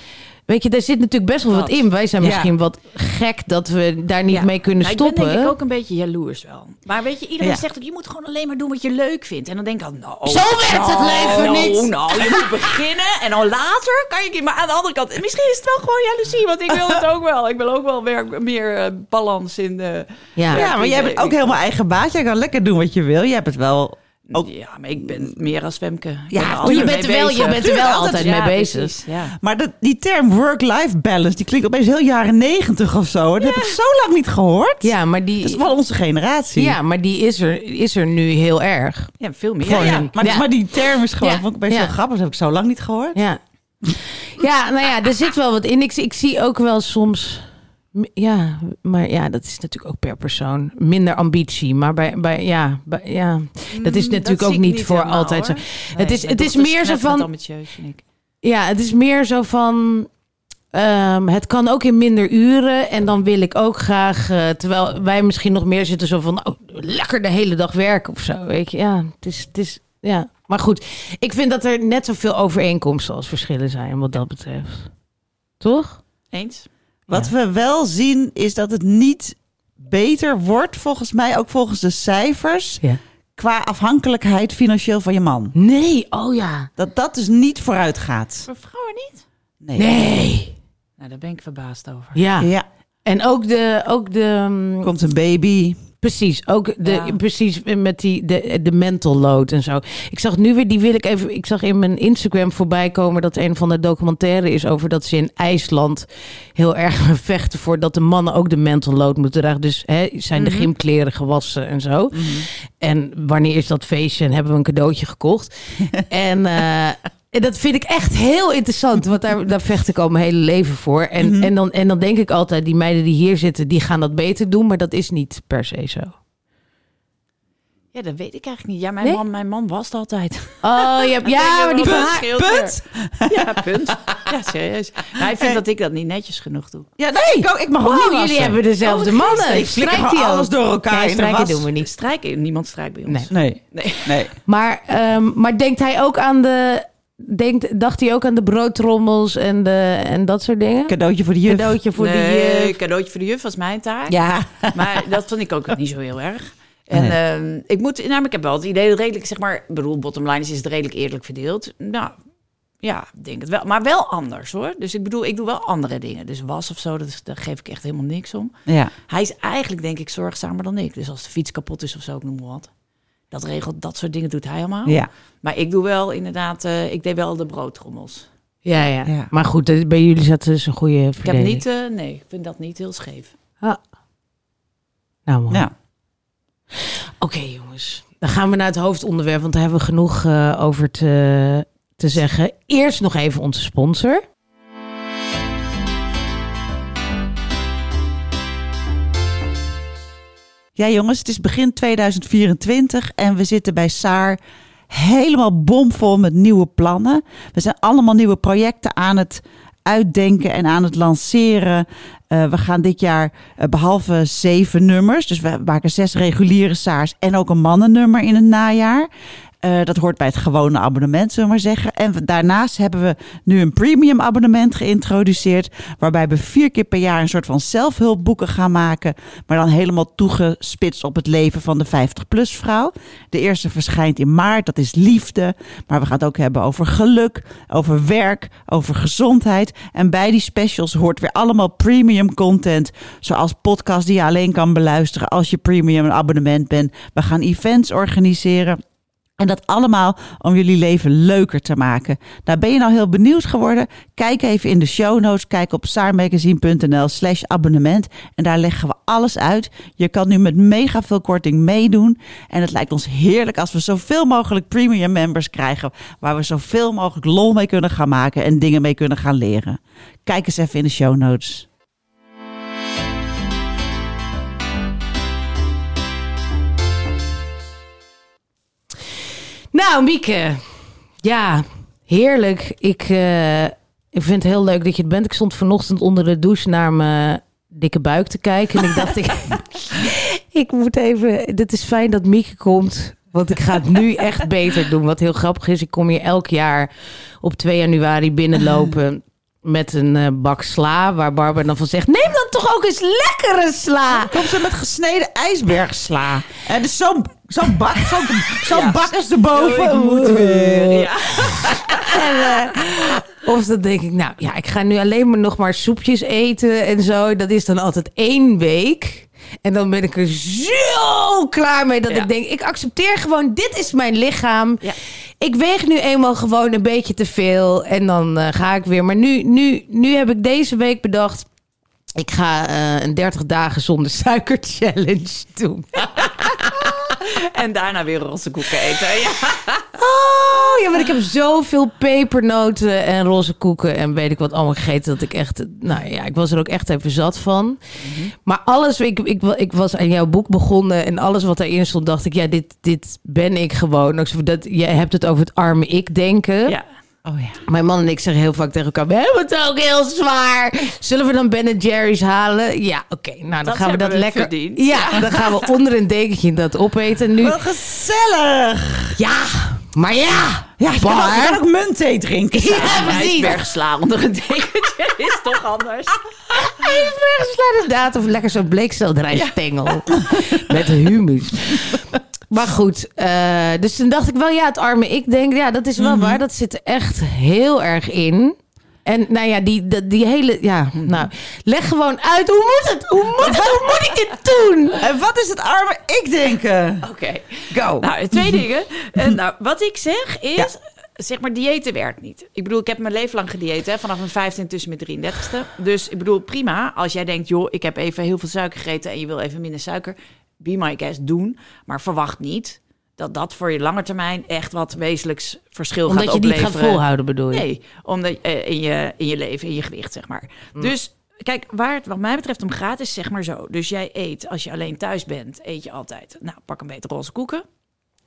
weet je, daar zit natuurlijk best wel wat Wat? in. Wij zijn Ja. misschien wat gek dat we daar niet Ja. mee kunnen Nou, stoppen. Ik ben denk ik ook een beetje jaloers wel. Maar weet je, iedereen Ja. zegt ook, je moet gewoon alleen maar doen wat je leuk vindt. En dan denk ik al, nou... Zo werkt het leven nou, niet. Nou, je moet beginnen en dan later kan je... Maar aan de andere kant, misschien is het wel gewoon jaloezie. Want ik wil het ook wel. Ik wil ook wel werk, meer eh, balans in de... ja. Ja, maar jij bent ook helemaal eigen baas. Jij kan lekker doen wat je wil. Je hebt het wel... Ja, maar ik ben meer als Femke. Ik Ja, je bent er wel, je bent er wel Tuurlijk, altijd Ja, mee bezig. precies, ja. Maar dat, die term work-life balance, die klinkt opeens heel jaren negentig of zo. Dat heb ik zo lang niet gehoord. Ja, maar die, Dat is wel onze generatie. ja, maar die is er, is er nu heel erg. Ja, veel meer. Ja. Maar, die term is gewoon, vond ik best wel grappig. Dat heb ik zo lang niet gehoord. Ja. ja, nou ja, er zit wel wat in. Ik, ik zie ook wel soms... Ja, maar ja, dat is natuurlijk ook per persoon. Minder ambitie. Maar bij, bij ja, bij, ja, dat is Mm, natuurlijk ook niet voor helemaal, altijd zo. Het is- het is meer zo van- ambitieus, vind ik. Ja, het is meer zo van. ehm, het kan ook in minder uren. En dan wil ik ook graag. eh, terwijl wij misschien nog meer zitten zo van. Nou, lekker de hele dag werken of zo. Weet je, ja, het is. Het is ja. Maar goed, ik vind dat er net zoveel overeenkomsten als verschillen zijn, wat dat betreft. Toch? Eens? Wat we wel zien is dat het niet beter wordt, volgens mij, ook volgens de cijfers, Ja. qua afhankelijkheid financieel van je man. Nee, oh ja. Dat dat dus niet vooruit gaat. Voor vrouwen niet? Nee. Nee. Nou, daar ben ik verbaasd over. Ja. Ja, En ook de. Ook de mm, komt een baby. Precies, ook de, Ja. precies met die, de, de mental load en zo. Ik zag nu weer, die wil ik even, ik zag in mijn Instagram voorbij komen dat een van de documentaire is over dat ze in IJsland heel erg vechten voor dat de mannen ook de mental load moeten dragen. Dus hè, zijn de gymkleren gewassen en zo. En wanneer is dat feestje en hebben we een cadeautje gekocht? en, eh, en dat vind ik echt heel interessant, want daar, daar vecht ik al mijn hele leven voor. En, en, dan, en dan denk ik altijd, die meiden die hier zitten, die gaan dat beter doen, maar dat is niet per se zo. Ja, dat weet ik eigenlijk niet. Ja, mijn, Nee? man, mijn man was het altijd. Oh, je hebt, ja, maar die Punt, Punt. Ja, punt. Ja, serieus. Nou, hij vindt dat ik dat niet netjes genoeg doe. Ja, nee, ik, ook, ik mag ook Wow, niet jullie hebben dezelfde Oh, mannen. Ik Strijkt gewoon die alles ook? door elkaar Nee, in de strijken was. doen we niet. Strijken, niemand strijkt bij ons. Nee. Nee, Nee. nee. Maar, ehm, maar denkt hij ook aan de... Denkt, dacht hij ook aan de broodtrommels en, de, en dat soort dingen? Cadeautje voor de juf. Cadeautje voor nee, de juf. cadeautje voor de juf was mijn taak. Ja. Maar dat vond ik ook niet zo heel erg. En Nee. ehm, ik moet, namelijk, ik heb wel het idee dat redelijk, zeg maar, bedoel, bottom line is, is het redelijk eerlijk verdeeld. Nou, ja, ik denk het wel. Maar wel anders hoor. Dus ik bedoel, ik doe wel andere dingen. Dus was of zo, dat is, daar geef ik echt helemaal niks om. ja. Hij is eigenlijk, denk ik, zorgzamer dan ik. Dus als de fiets kapot is of zo, ik noem maar wat. Dat regelt, dat soort dingen doet hij allemaal. Ja. Maar ik doe wel inderdaad, eh, ik deed wel de broodtrommels. Ja, ja, Ja. Maar goed, bij jullie zat dus een goede Ik heb verdeling. niet, eh, nee, ik vind dat niet heel scheef. Ah. Nou, mooi. ja. Oké, jongens. Dan gaan we naar het hoofdonderwerp, want daar hebben we genoeg eh, over te, te zeggen. Eerst nog even onze sponsor. Ja, jongens, het is begin 2024 en we zitten bij Saar helemaal bomvol met nieuwe plannen. We zijn allemaal nieuwe projecten aan het uitdenken en aan het lanceren. Eh, we gaan dit jaar, eh, behalve zeven nummers, dus we maken zes reguliere Saars en ook een mannennummer in het najaar. Eh, dat hoort bij het gewone abonnement, zullen we maar zeggen. En daarnaast hebben we nu een premium abonnement geïntroduceerd. Waarbij we vier keer per jaar een soort van zelfhulpboeken gaan maken. Maar dan helemaal toegespitst op het leven van de 50-plus vrouw. De eerste verschijnt in maart, dat is liefde. Maar we gaan het ook hebben over geluk, over werk, over gezondheid. En bij die specials hoort weer allemaal premium content. Zoals podcasts die je alleen kan beluisteren als je premium abonnement bent. We gaan events organiseren. En dat allemaal om jullie leven leuker te maken. Nou, ben je nou heel benieuwd geworden? Kijk even in de show notes. Kijk op saarmagazine.nl slash abonnement. En daar leggen we alles uit. Je kan nu met mega veel korting meedoen. En het lijkt ons heerlijk als we zoveel mogelijk premium members krijgen. Waar we zoveel mogelijk lol mee kunnen gaan maken en dingen mee kunnen gaan leren. Kijk eens even in de show notes. Nou, Mieke. Ja, heerlijk. Ik, eh, ik vind het heel leuk dat je het bent. Ik stond vanochtend onder de douche naar mijn dikke buik te kijken. En ik dacht, ik, ik moet even... Dit is fijn dat Mieke komt. Want ik ga het nu echt beter doen. Wat heel grappig is, ik kom hier elk jaar op 2 januari binnenlopen... met een eh, bak sla, waar Barbara dan van zegt... neem dan toch ook eens lekkere sla! Komt ze met gesneden ijsbergsla. En dus zo'n zo'n bak, zo'n zo'n bak is erboven. Moet weer. Ja. En, eh, of dan denk ik, nou ja, ik ga nu alleen maar nog maar soepjes eten en zo. Dat is dan altijd één week. En dan ben ik er zo klaar mee dat Ja. ik denk, ik accepteer gewoon, dit is mijn lichaam. Ja. Ik weeg nu eenmaal gewoon een beetje te veel en dan eh, ga ik weer. Maar nu, nu, nu heb ik deze week bedacht, ik ga eh, een 30 dagen zonder suiker challenge doen. En daarna weer roze koeken eten. Ja. Oh ja, maar ik heb zoveel pepernoten en roze koeken en weet ik wat allemaal gegeten dat ik echt, nou ja, ik was er ook echt even zat van. Maar alles, ik, ik, ik was aan jouw boek begonnen en alles wat erin stond, dacht ik, ja, dit, dit ben ik gewoon. Dat, jij hebt het over het arme ik denken. ja. Oh ja. Mijn man en ik zeggen heel vaak tegen elkaar, we hebben het ook heel zwaar. Zullen we dan Ben Jerry's halen? Ja, oké. Nou, dan Dat gaan we dat we lekker... verdiend. Ja, dan gaan we onder een dekentje dat opeten. Nu, Wel gezellig. ja, maar ja. Ja, je kan, ook, je kan ook muntthee drinken. Ja, precies. ijsbergsla onder een dekentje is toch anders? Ijsbergsla inderdaad. Of lekker zo'n bleekselderijstengel. Met humus. Maar goed, eh, dus toen dacht ik wel, ja, het arme ik denk, ja, dat is wel waar. Dat zit echt heel erg in. En nou ja, die, die, die hele, ja, nou, leg gewoon uit, hoe moet het? Hoe moet het? Hoe moet ik het doen? En wat is het arme ik denken? Oké. Go. Nou, twee dingen. Eh, nou, wat ik zeg is, zeg maar, diëten werkt niet. Ik bedoel, ik heb mijn leven lang gedieet, hè, vanaf mijn 15 tussen mijn 33ste. Dus ik bedoel, prima. Als jij denkt, joh, ik heb even heel veel suiker gegeten en je wil even minder suiker, be my guest, doen. Maar verwacht niet dat dat voor je lange termijn echt wat wezenlijks verschil Omdat gaat je niet opleveren. gaat volhouden, bedoel je? Nee, omdat, eh, in, je, in je leven, in je gewicht, zeg maar. Dus kijk, waar het wat mij betreft om gaat, is zeg maar zo. Dus jij eet, als je alleen thuis bent, eet je altijd, nou, pak een beetje roze koeken.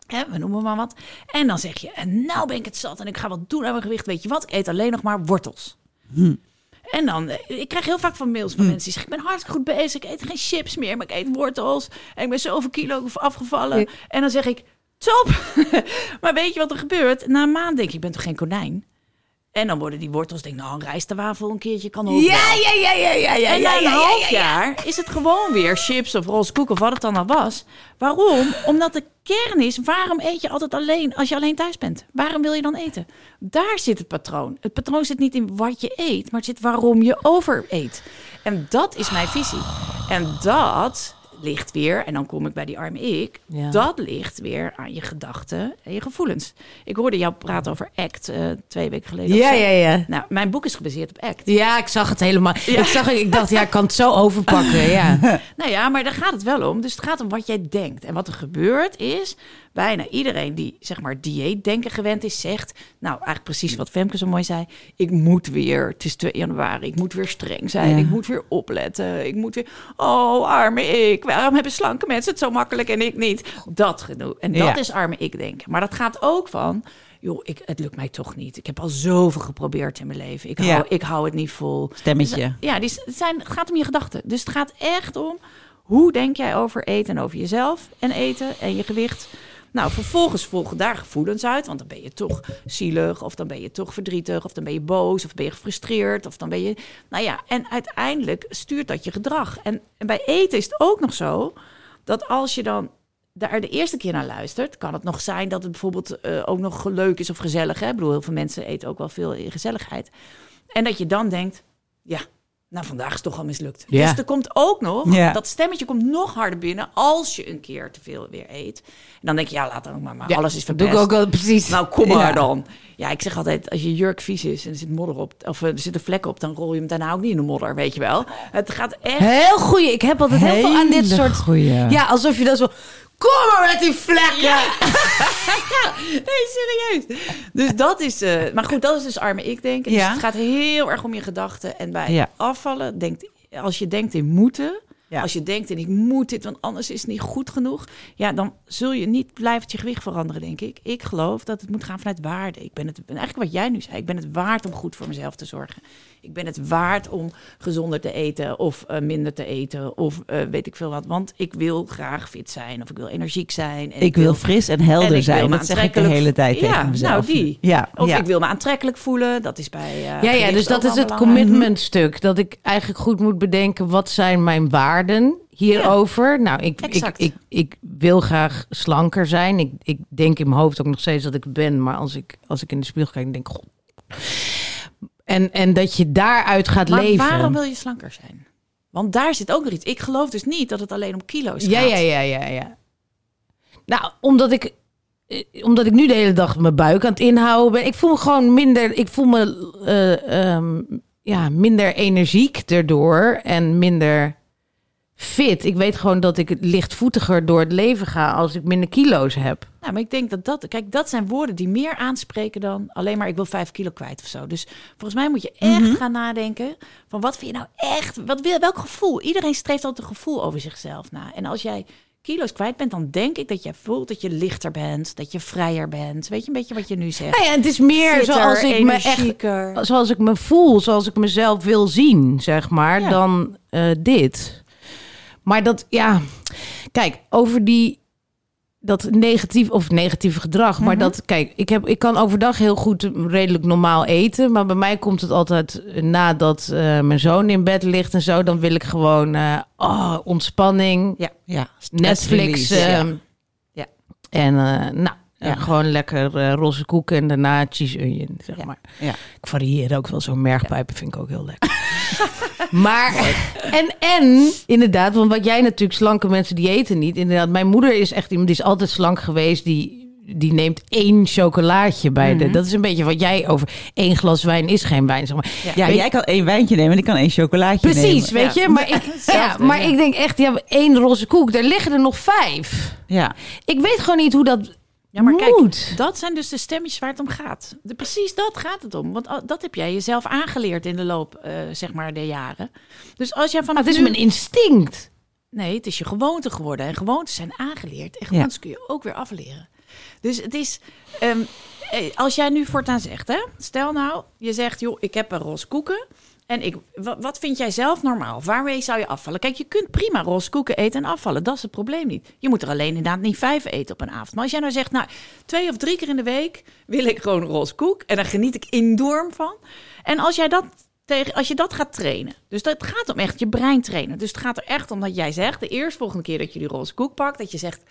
Hè, we noemen maar wat. En dan zeg je, en nou ben ik het zat en ik ga wat doen aan mijn gewicht. Weet je wat, ik eet alleen nog maar wortels. En dan, eh, ik krijg heel vaak van mails van mensen die zeggen... ik ben hartstikke goed bezig, ik eet geen chips meer, maar ik eet wortels. En ik ben zoveel kilo afgevallen. En dan zeg ik, top! maar weet je wat er gebeurt? Na een maand denk ik, ik ben toch geen konijn? En dan worden die wortels, denk ik, nou, een rijstewafel een keertje kan ook wel. Ja, ja, ja, ja, ja, ja, En na een ja, half ja, ja. jaar is het gewoon weer chips of roze koek of wat het dan al was. Waarom? Omdat de kern is, waarom eet je altijd alleen als je alleen thuis bent? Waarom wil je dan eten? Daar zit het patroon. Het patroon zit niet in wat je eet, maar het zit waarom je overeet. En dat is mijn visie. En dat ligt weer, en dan kom ik bij die arme ik, Ja. dat ligt weer aan je gedachten en je gevoelens. Ik hoorde jou praten over ACT eh, twee weken geleden. Ja, ja, ja. Nou, mijn boek is gebaseerd op ACT. Ja, ik zag het helemaal. Ik, zag, ik dacht, ja, ik kan het zo overpakken. Ja. Nou ja, maar daar gaat het wel om. Dus het gaat om wat jij denkt. En wat er gebeurt is, bijna iedereen die zeg maar dieetdenken gewend is, zegt, nou eigenlijk precies wat Femke zo mooi zei, ik moet weer, het is 2 januari, ik moet weer streng zijn, Ja. ik moet weer opletten, ik moet weer, oh arme ik, waarom hebben slanke mensen het zo makkelijk en ik niet? Dat genoeg. En dat Ja. is arme ik denken. Maar dat gaat ook van, joh, ik, het lukt mij toch niet. Ik heb al zoveel geprobeerd in mijn leven. Ik hou, Ja. ik hou het niet vol. Stemmetje. Ja, die zijn, het gaat om je gedachten. Dus het gaat echt om hoe denk jij over eten en over jezelf en eten en je gewicht. Nou, vervolgens volgen daar gevoelens uit, want dan ben je toch zielig, of dan ben je toch verdrietig, of dan ben je boos, of ben je gefrustreerd, of dan ben je. Nou ja, en uiteindelijk stuurt dat je gedrag. En, bij eten is het ook nog zo dat als je dan daar de eerste keer naar luistert, kan het nog zijn dat het bijvoorbeeld eh, ook nog leuk is of gezellig. Hè? Ik bedoel, heel veel mensen eten ook wel veel in gezelligheid. En dat je dan denkt, ja, nou vandaag is het toch al mislukt. Ja. Dus er komt ook nog, Ja. dat stemmetje komt nog harder binnen als je een keer te veel weer eet. En dan denk je, ja, laat dan ook maar, maar Ja, alles is Dat doe verpest. ik ook al precies. Nou, kom maar dan. Ja, ik zeg altijd, als je jurk vies is en er zit modder op, of eh, er zit een vlek op, dan rol je hem daarna ook niet in de modder, weet je wel. Het gaat echt... Heel goeie. Ik heb altijd heel veel aan dit soort... goeie. Ja, alsof je dan zo... Kom maar met die vlekken! Nee, serieus. Dus dat is... eh, maar goed, dat is dus arme ik denken. Dus Ja. het gaat heel erg om je gedachten. En bij Ja. afvallen, denkt, als je denkt in moeten... Ja. Als je denkt in ik moet dit, want anders is het niet goed genoeg. Ja, dan zul je niet blijvend je gewicht veranderen, denk ik. Ik geloof dat het moet gaan vanuit waarde. Ik ben het, eigenlijk wat jij nu zei, ik ben het waard om goed voor mezelf te zorgen. Ik ben het waard om gezonder te eten of eh, minder te eten of eh, weet ik veel wat. Want ik wil graag fit zijn of ik wil energiek zijn. En Ik wil fris en helder zijn. Dat zeg ik de hele tijd Ja, tegen mezelf. nou, die. Ja, Of ja. ik wil me aantrekkelijk voelen. Dat is bij. eh, Ja, ja, dus dat is het belangrijk. commitment stuk. Dat ik eigenlijk goed moet bedenken, wat zijn mijn waarden hierover? Nou, ik, ik, ik, ik wil graag slanker zijn. Ik, ik denk in mijn hoofd ook nog steeds dat ik het ben. Maar als ik, als ik in de spiegel kijk, denk ik... God. En, en dat je daaruit gaat Maar leven. waarom wil je slanker zijn? Want daar zit ook nog iets. Ik geloof dus niet dat het alleen om kilo's Ja, gaat. ja, ja, ja, ja. Nou, omdat ik, eh, omdat ik nu de hele dag mijn buik aan het inhouden ben. Ik voel me gewoon minder. Ik voel me eh, ehm, ja, minder energiek erdoor en minder fit. Ik weet gewoon dat ik lichtvoetiger door het leven ga als ik minder kilo's heb. Nou, maar ik denk dat dat... Kijk, dat zijn woorden die meer aanspreken dan alleen maar... ik wil vijf kilo kwijt of zo. Dus volgens mij moet je echt Mhm. gaan nadenken... van wat vind je nou echt... Wat wil, welk gevoel? Iedereen streeft altijd een gevoel over zichzelf na. En als jij kilo's kwijt bent... dan denk ik dat jij voelt dat je lichter bent. Dat je vrijer bent. Weet je een beetje wat je nu zegt? Nou ja, het is meer Fitter, zoals ik me echt zoals ik me voel, zoals ik mezelf wil zien, zeg maar, Ja. dan eh, dit. Maar dat, ja, kijk, over die dat negatief of negatieve gedrag, maar dat, kijk, ik heb, ik kan overdag heel goed redelijk normaal eten, maar bij mij komt het altijd eh, nadat eh, mijn zoon in bed ligt en zo, dan wil ik gewoon eh, oh, ontspanning, Ja. ja. Netflix. ehm, Ja. En nou, Ja. gewoon lekker eh, roze koeken en daarna cheese onion, zeg Ja. maar. Ja. Ik varieer ook wel zo'n mergpijpen, vind ik ook heel lekker. maar, en, en inderdaad, want wat jij natuurlijk, slanke mensen die eten niet. Inderdaad, mijn moeder is echt iemand die is altijd slank geweest, die, die neemt één chocolaatje bij de. Dat is een beetje wat jij over één glas wijn is geen wijn, zeg maar. Ja, Weet- jij kan één wijntje nemen en ik kan één chocolaatje nemen. Precies, weet je? Maar, ik, ja, maar ik denk echt, ja, één roze koek, daar liggen er nog vijf. Ja. Ik weet gewoon niet hoe dat Ja, maar kijk, dat zijn dus de stemmetjes waar het om gaat. De, precies dat gaat het om. Want dat heb jij jezelf aangeleerd in de loop, eh, zeg maar, der jaren. Dus als jij vanaf het is nu... mijn instinct. Nee, het is je gewoonte geworden. En gewoontes zijn aangeleerd. En gewoontes kun je ook weer afleren. Dus het is... ehm, eh, als jij nu voortaan zegt, hè? Stel nou, je zegt, joh, ik heb een roze koeken. En ik, wa- wat vind jij zelf normaal? Waarmee zou je afvallen? Kijk, je kunt prima roze koeken eten en afvallen. Dat is het probleem niet. Je moet er alleen inderdaad niet vijf eten op een avond. Maar als jij nou zegt, nou, twee of drie keer in de week wil ik gewoon roze koek. En daar geniet ik enorm van. En als jij dat tegen, als je dat gaat trainen. Dus dat gaat om echt je brein trainen. Dus het gaat er echt om dat jij zegt, de eerstvolgende keer dat je die roze koek pakt, dat je zegt,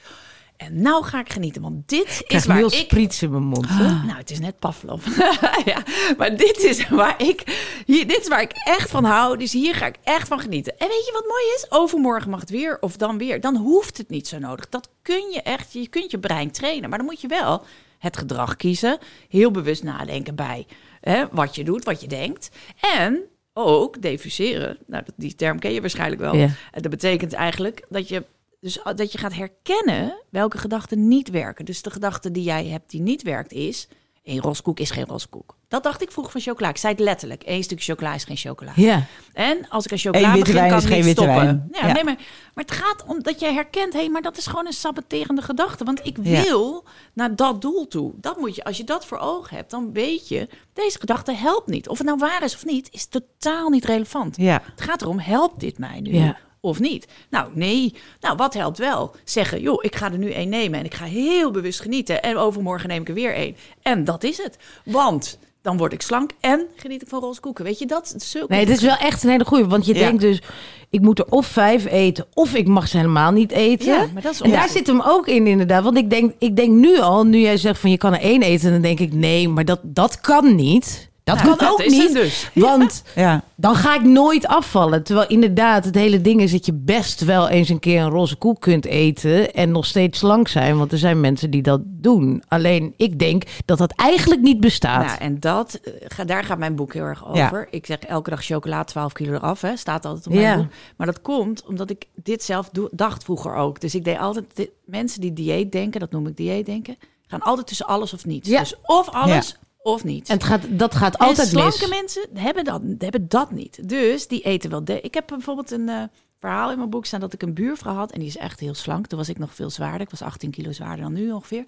en nou ga ik genieten, want dit Ik is waar heel ik spriets in mijn mond. hè? nou, het is net Pavlov. ja, maar dit is waar ik, hier, dit is waar ik echt van hou. Dus hier ga ik echt van genieten. En weet je wat mooi is? Overmorgen mag het weer of dan weer. Dan hoeft het niet zo nodig. Dat kun je echt. Je kunt je brein trainen. Maar dan moet je wel het gedrag kiezen. Heel bewust nadenken bij hè, wat je doet, wat je denkt. En ook defuseren. Nou, die term ken je waarschijnlijk wel. Ja. En Dat betekent eigenlijk dat je, dus dat je gaat herkennen welke gedachten niet werken. Dus de gedachte die jij hebt die niet werkt is... een roskoek is geen roskoek. Dat dacht ik vroeger van chocola. Ik zei het letterlijk. Eén stuk chocola is geen chocola. Ja. En als ik aan chocola begin, kan ik geen niet stoppen. Ja, Ja. Nee, maar, maar het gaat om dat jij herkent... hé, maar dat is gewoon een saboterende gedachte. Want ik Ja. wil naar dat doel toe. Dat moet je, als je dat voor ogen hebt, dan weet je... deze gedachte helpt niet. Of het nou waar is of niet, is totaal niet relevant. Ja. Het gaat erom, helpt dit mij nu? Ja. Of niet? Nou, nee. Nou, wat helpt wel? Zeggen, joh, ik ga er nu één nemen en ik ga heel bewust genieten. En overmorgen neem ik er weer één. En dat is het. Want dan word ik slank en geniet ik van roze koeken. Weet je dat? Zulke- Nee, het is wel echt een hele goeie. Want je Ja. denkt dus, ik moet er of vijf eten, of ik mag ze helemaal niet eten. Ja, maar dat is en daar zit hem ook in inderdaad. Want ik denk, ik denk nu al, nu jij zegt van je kan er één eten, dan denk ik nee, maar dat, dat kan niet. Dat Nou, kan dat ook niet. dus. Want Ja. dan ga ik nooit afvallen. Terwijl inderdaad, het hele ding is dat je best wel eens een keer een roze koek kunt eten en nog steeds slank zijn. Want er zijn mensen die dat doen. Alleen ik denk dat dat eigenlijk niet bestaat. Nou, en dat, eh, daar gaat mijn boek heel erg Ja. over. Ik zeg elke dag chocola 12 kilo eraf, hè, staat altijd op Ja. mijn boek. Maar dat komt omdat ik dit zelf dacht vroeger ook. Dus ik deed altijd, mensen die dieet denken, dat noem ik dieet denken, gaan altijd tussen alles of niets. Ja. Dus of alles of niets. En het gaat, dat gaat altijd en slanke mis. mensen hebben dat, hebben dat niet. Dus die eten wel. De ik heb bijvoorbeeld een eh, verhaal in mijn boek staan dat ik een buurvrouw had. En die is echt heel slank. Toen was ik nog veel zwaarder. Ik was 18 kilo zwaarder dan nu ongeveer.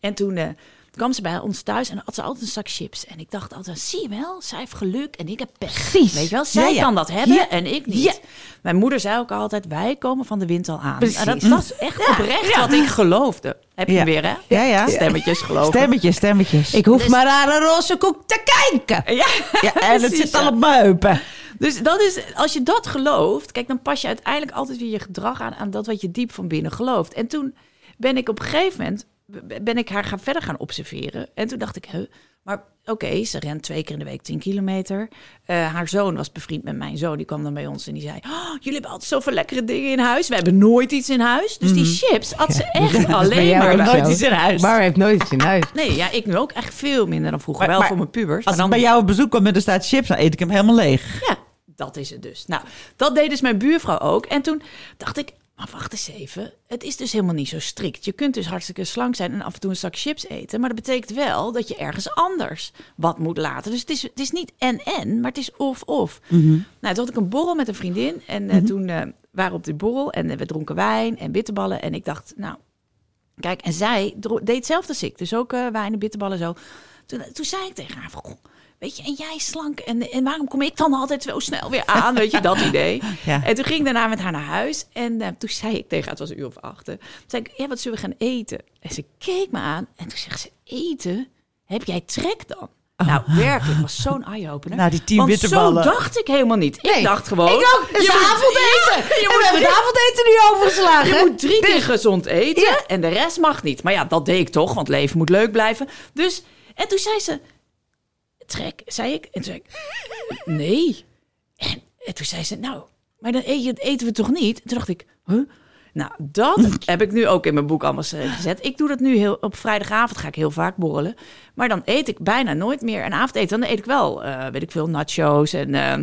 En toen eh, kwam ze bij ons thuis en had ze altijd een zak chips. En ik dacht altijd, zie je wel, zij heeft geluk en ik heb pech. Precies. Weet je wel, zij Ja, ja. kan dat hebben Ja. en ik niet. Mijn moeder zei ook altijd, wij komen van de wind al aan. Precies. En dat, dat is echt oprecht wat ik geloofde. Heb je Ja. weer, hè? Ja, ja. Stemmetjes geloven. Stemmetjes, stemmetjes. Ik hoef maar aan een roze koek te kijken. Ja, ja, en het zit al op mijn heupen. Dus dat is, als je dat gelooft, kijk, dan pas je uiteindelijk altijd weer je gedrag aan aan dat wat je diep van binnen gelooft. En toen ben ik op een gegeven moment ben ik haar gaan verder gaan observeren. En toen dacht ik, huh, maar oké, ze rent twee keer in de week 10 kilometer. Eh, haar zoon was bevriend met mijn zoon, die kwam dan bij ons en die zei: oh, jullie hebben altijd zoveel lekkere dingen in huis. We hebben nooit iets in huis. Dus die chips had ze echt Mhm. Bij alleen jou maar nooit zo. iets in huis. Maar hij heeft nooit iets in huis. Nee, ja, ik nu ook echt veel minder dan vroeger. Maar- wel maar voor mijn pubers. Als maar ik bij jou op bezoek kom en er staat chips, dan eet ik hem helemaal leeg. Ja, dat is het dus. Nou, dat deed dus mijn buurvrouw ook. En toen dacht ik, maar wacht eens even. Het is dus helemaal niet zo strikt. Je kunt dus hartstikke slank zijn en af en toe een zak chips eten. Maar dat betekent wel dat je ergens anders wat moet laten. Dus het is, het is niet en-en, maar het is of-of. Nou, toen had ik een borrel met een vriendin. En eh, toen eh, waren we op die borrel en eh, we dronken wijn en bitterballen. En ik dacht, nou, kijk. En zij deed hetzelfde als ik. Dus ook wijn en bitterballen zo. Toen, toen zei ik tegen haar, van, goh, weet je, en jij slank. En, en waarom kom ik dan altijd zo snel weer aan? Weet je, dat idee. Ja. En toen ging ik daarna met haar naar huis. En eh, toen zei ik tegen haar, het was een uur of acht. Toen zei ik, ja, wat zullen we gaan eten? En ze keek me aan. En toen zegt ze, eten? Heb jij trek dan? Nou, werkelijk, was zo'n eye-opener. Nou, die tien bitterballen. zo dacht ik helemaal niet. Ik dacht gewoon... Ik ook. Het is je moet- avondeten. Ja, je en we moet hebben het avondeten nu overgeslagen. je moet drie keer gezond eten Ja. en de rest mag niet. Maar ja, dat deed ik toch, want leven moet leuk blijven. Dus, en toen zei ze, trek, zei ik. En toen zei ik, nee. En, en toen zei ze, nou, maar dan je- eten we toch niet? En toen dacht ik, huh? Nou, dat heb ik nu ook in mijn boek allemaal gezet. Ik doe dat nu heel, op vrijdagavond ga ik heel vaak borrelen. Maar dan eet ik bijna nooit meer een avondeten. Dan eet ik wel, eh, weet ik veel, nachos en... eh,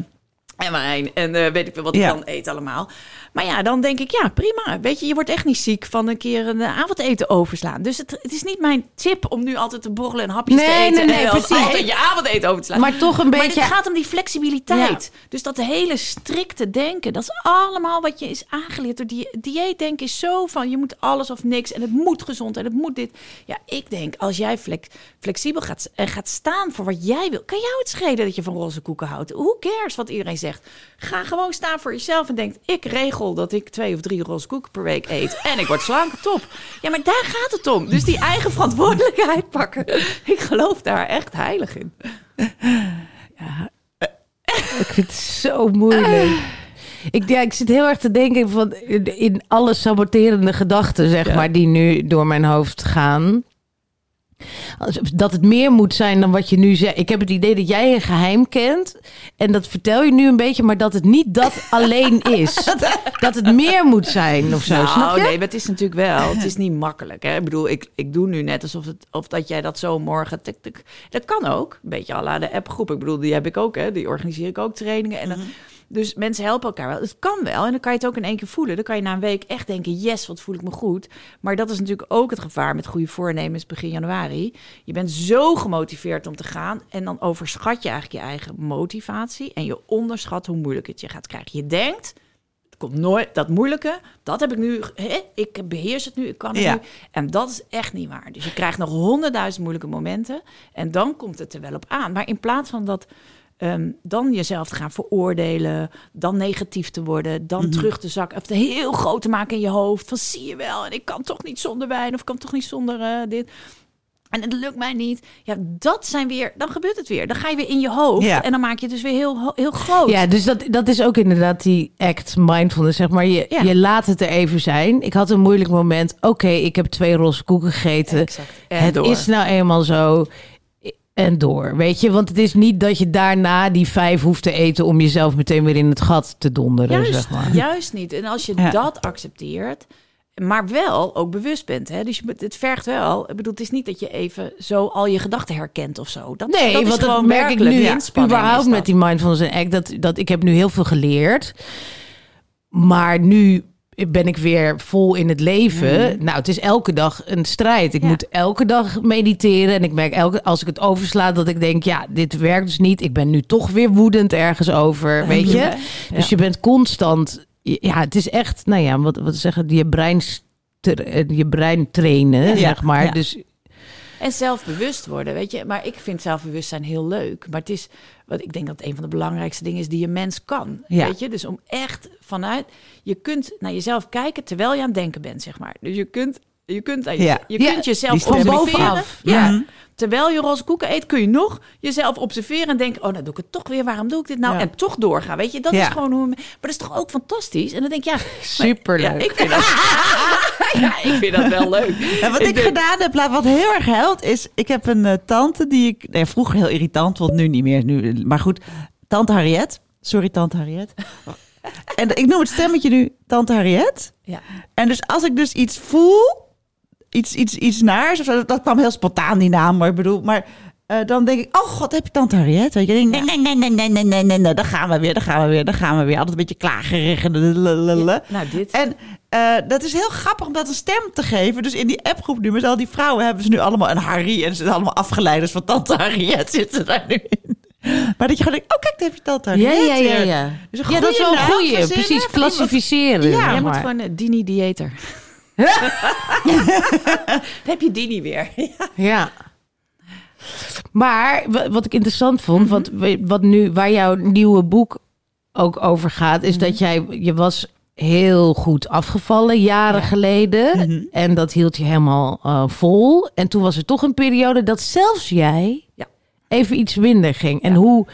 En wijn en eh, weet ik veel wat ik Ja. dan eet allemaal. Maar ja, dan denk ik, ja, prima. Weet je, je wordt echt niet ziek van een keer een eh, avondeten overslaan. Dus het, het is niet mijn tip om nu altijd te borrelen en hapjes Nee, te eten. nee, nee, en precies. altijd je avondeten over te slaan. Maar toch een Maar beetje... het gaat om die flexibiliteit. Dus dat hele strikte denken, dat is allemaal wat je is aangeleerd door die dieetdenken is zo van je moet alles of niks en het moet gezond en het moet dit. Ja, ik denk als jij flex- flexibel gaat en gaat staan voor wat jij wil, kan jou het schelen dat je van roze koeken houdt. Who cares wat iedereen zegt? Ga gewoon staan voor jezelf en denk ik regel dat ik twee of drie roze koeken per week eet en ik word slank, top. Ja, maar daar gaat het om. Dus die eigen verantwoordelijkheid pakken. Ik geloof daar echt heilig in. Ik vind het zo moeilijk. Ik, ja, ik zit heel erg te denken van, in in alle saboterende gedachten, zeg Ja. maar, die nu door mijn hoofd gaan. Dat het meer moet zijn dan wat je nu zegt. Ik heb het idee dat jij een geheim kent. En dat vertel je nu een beetje, maar dat het niet dat alleen is. Dat het meer moet zijn of zo. Nou, snap je? nee, maar het is natuurlijk wel. Het is niet makkelijk. Hè? Ik bedoel, ik, ik doe nu net alsof het, of dat jij dat zo morgen. tik, tik. Dat kan ook. Een beetje à la de appgroep. Ik bedoel, die heb ik ook. Hè? Die organiseer ik ook trainingen. En dan, Dus mensen helpen elkaar wel. Het kan wel. En dan kan je het ook in één keer voelen. Dan kan je na een week echt denken: yes, wat voel ik me goed. Maar dat is natuurlijk ook het gevaar met goede voornemens begin januari. Je bent zo gemotiveerd om te gaan. En dan overschat je eigenlijk je eigen motivatie. En je onderschat hoe moeilijk het je gaat krijgen. Je denkt. Het komt nooit dat moeilijke. Dat heb ik nu. Hè, ik beheers het nu. Ik kan het Ja. nu. En dat is echt niet waar. Dus je krijgt nog honderdduizend moeilijke momenten. En dan komt het er wel op aan. Maar in plaats van dat. Ehm, dan jezelf te gaan veroordelen, dan negatief te worden, dan terug te zakken, of het heel groot te maken in je hoofd. Van zie je wel, en ik kan toch niet zonder wijn, of kan toch niet zonder eh, dit. En het lukt mij niet. Ja, dat zijn weer, dan gebeurt het weer. Dan ga je weer in je hoofd Ja. en dan maak je het dus weer heel, heel groot. Ja, dus dat, dat is ook inderdaad die act mindfulness, zeg maar. Je, Ja. je laat het er even zijn. Ik had een moeilijk moment. Oké, ik heb twee roze koeken gegeten. Exact. En het door. is nou eenmaal zo. En door, weet je? Want het is niet dat je daarna die vijf hoeft te eten... om jezelf meteen weer in het gat te donderen, Juist, zeg maar. juist niet. En als je Ja. dat accepteert, maar wel ook bewust bent. Hè? Dus je, moet- het vergt wel. Ik bedoel, het is niet dat je even zo al je gedachten herkent of zo. Dat, Nee, dat is want dat merk ik nu inspanning überhaupt met die mindfulness en act. Dat, dat ik heb nu heel veel geleerd. Maar nu ben ik weer vol in het leven. Nou, het is elke dag een strijd. Ik Ja. moet elke dag mediteren. En ik merk elke, als ik het oversla dat ik denk... ja, dit werkt dus niet. Ik ben nu toch weer woedend ergens over, weet je? Dus je bent constant... Ja, het is echt, nou ja, wat, wat zeggen, je brein, je brein trainen, zeg maar. Dus En zelfbewust worden, weet je. Maar ik vind zelfbewustzijn heel leuk. Maar het is, wat ik denk dat een van de belangrijkste dingen is die een mens kan. Ja. Weet je, dus om echt vanuit, je kunt naar jezelf kijken terwijl je aan het denken bent, zeg maar. Dus je kunt, je kunt, je, Ja. je Ja, kunt jezelf. Van bovenaf. Ja. Mhm. Terwijl je roze koeken eet, kun je nog jezelf observeren en denken: Oh, nou doe ik het toch weer. Waarom doe ik dit nou? Ja. En toch doorgaan. Weet je, dat Ja. is gewoon hoe. Maar dat is toch ook fantastisch? En dan denk ik: Ja, Superleuk. Ja, ik vind dat, ja, ik vind dat wel leuk. En wat ik, denk- gedaan heb, wat heel erg helpt, is... Ik heb een eh, tante die ik... Nee, vroeger heel irritant, want nu niet meer. Nu, maar goed, tante Harriet. Sorry, tante Harriet. en ik noem het stemmetje nu tante Harriet. Ja. En dus als ik dus iets voel, iets, iets, iets naars, of zo, dat kwam heel spontaan die naam, maar ik bedoel, maar eh, dan denk ik, oh god, heb je tante Harriet? Weet je, Dan denk ik, nee, nee, nee, nee, nee, nee, nee, nee, daar gaan we weer, daar gaan we weer, daar gaan we weer. Altijd een beetje klagerig en. Nou, dit. En eh, dat is heel grappig om dat een stem te geven. Dus in die appgroep nu met al die vrouwen hebben ze nu allemaal een Harry. En ze zijn allemaal afgeleiders van tante Harriet zitten daar nu in. Maar dat je gewoon denkt, oh kijk, daar heb je tante Ja, Harriet. ja, ja, weer. ja. Dus een Ja, dat is wel goede een goeie. Precies, klassificeren. Ja, Jij moet gewoon uh, Dini Dieter. Dan heb je Dini weer. Ja. Maar wa- wat ik interessant vond, Mhm. wat, wat nu, waar jouw nieuwe boek ook over gaat, is Mhm. dat jij, je was heel goed afgevallen jaren geleden. Mhm. En dat hield je helemaal eh, vol. En toen was er toch een periode dat zelfs jij Ja. even iets minder ging. En hoe,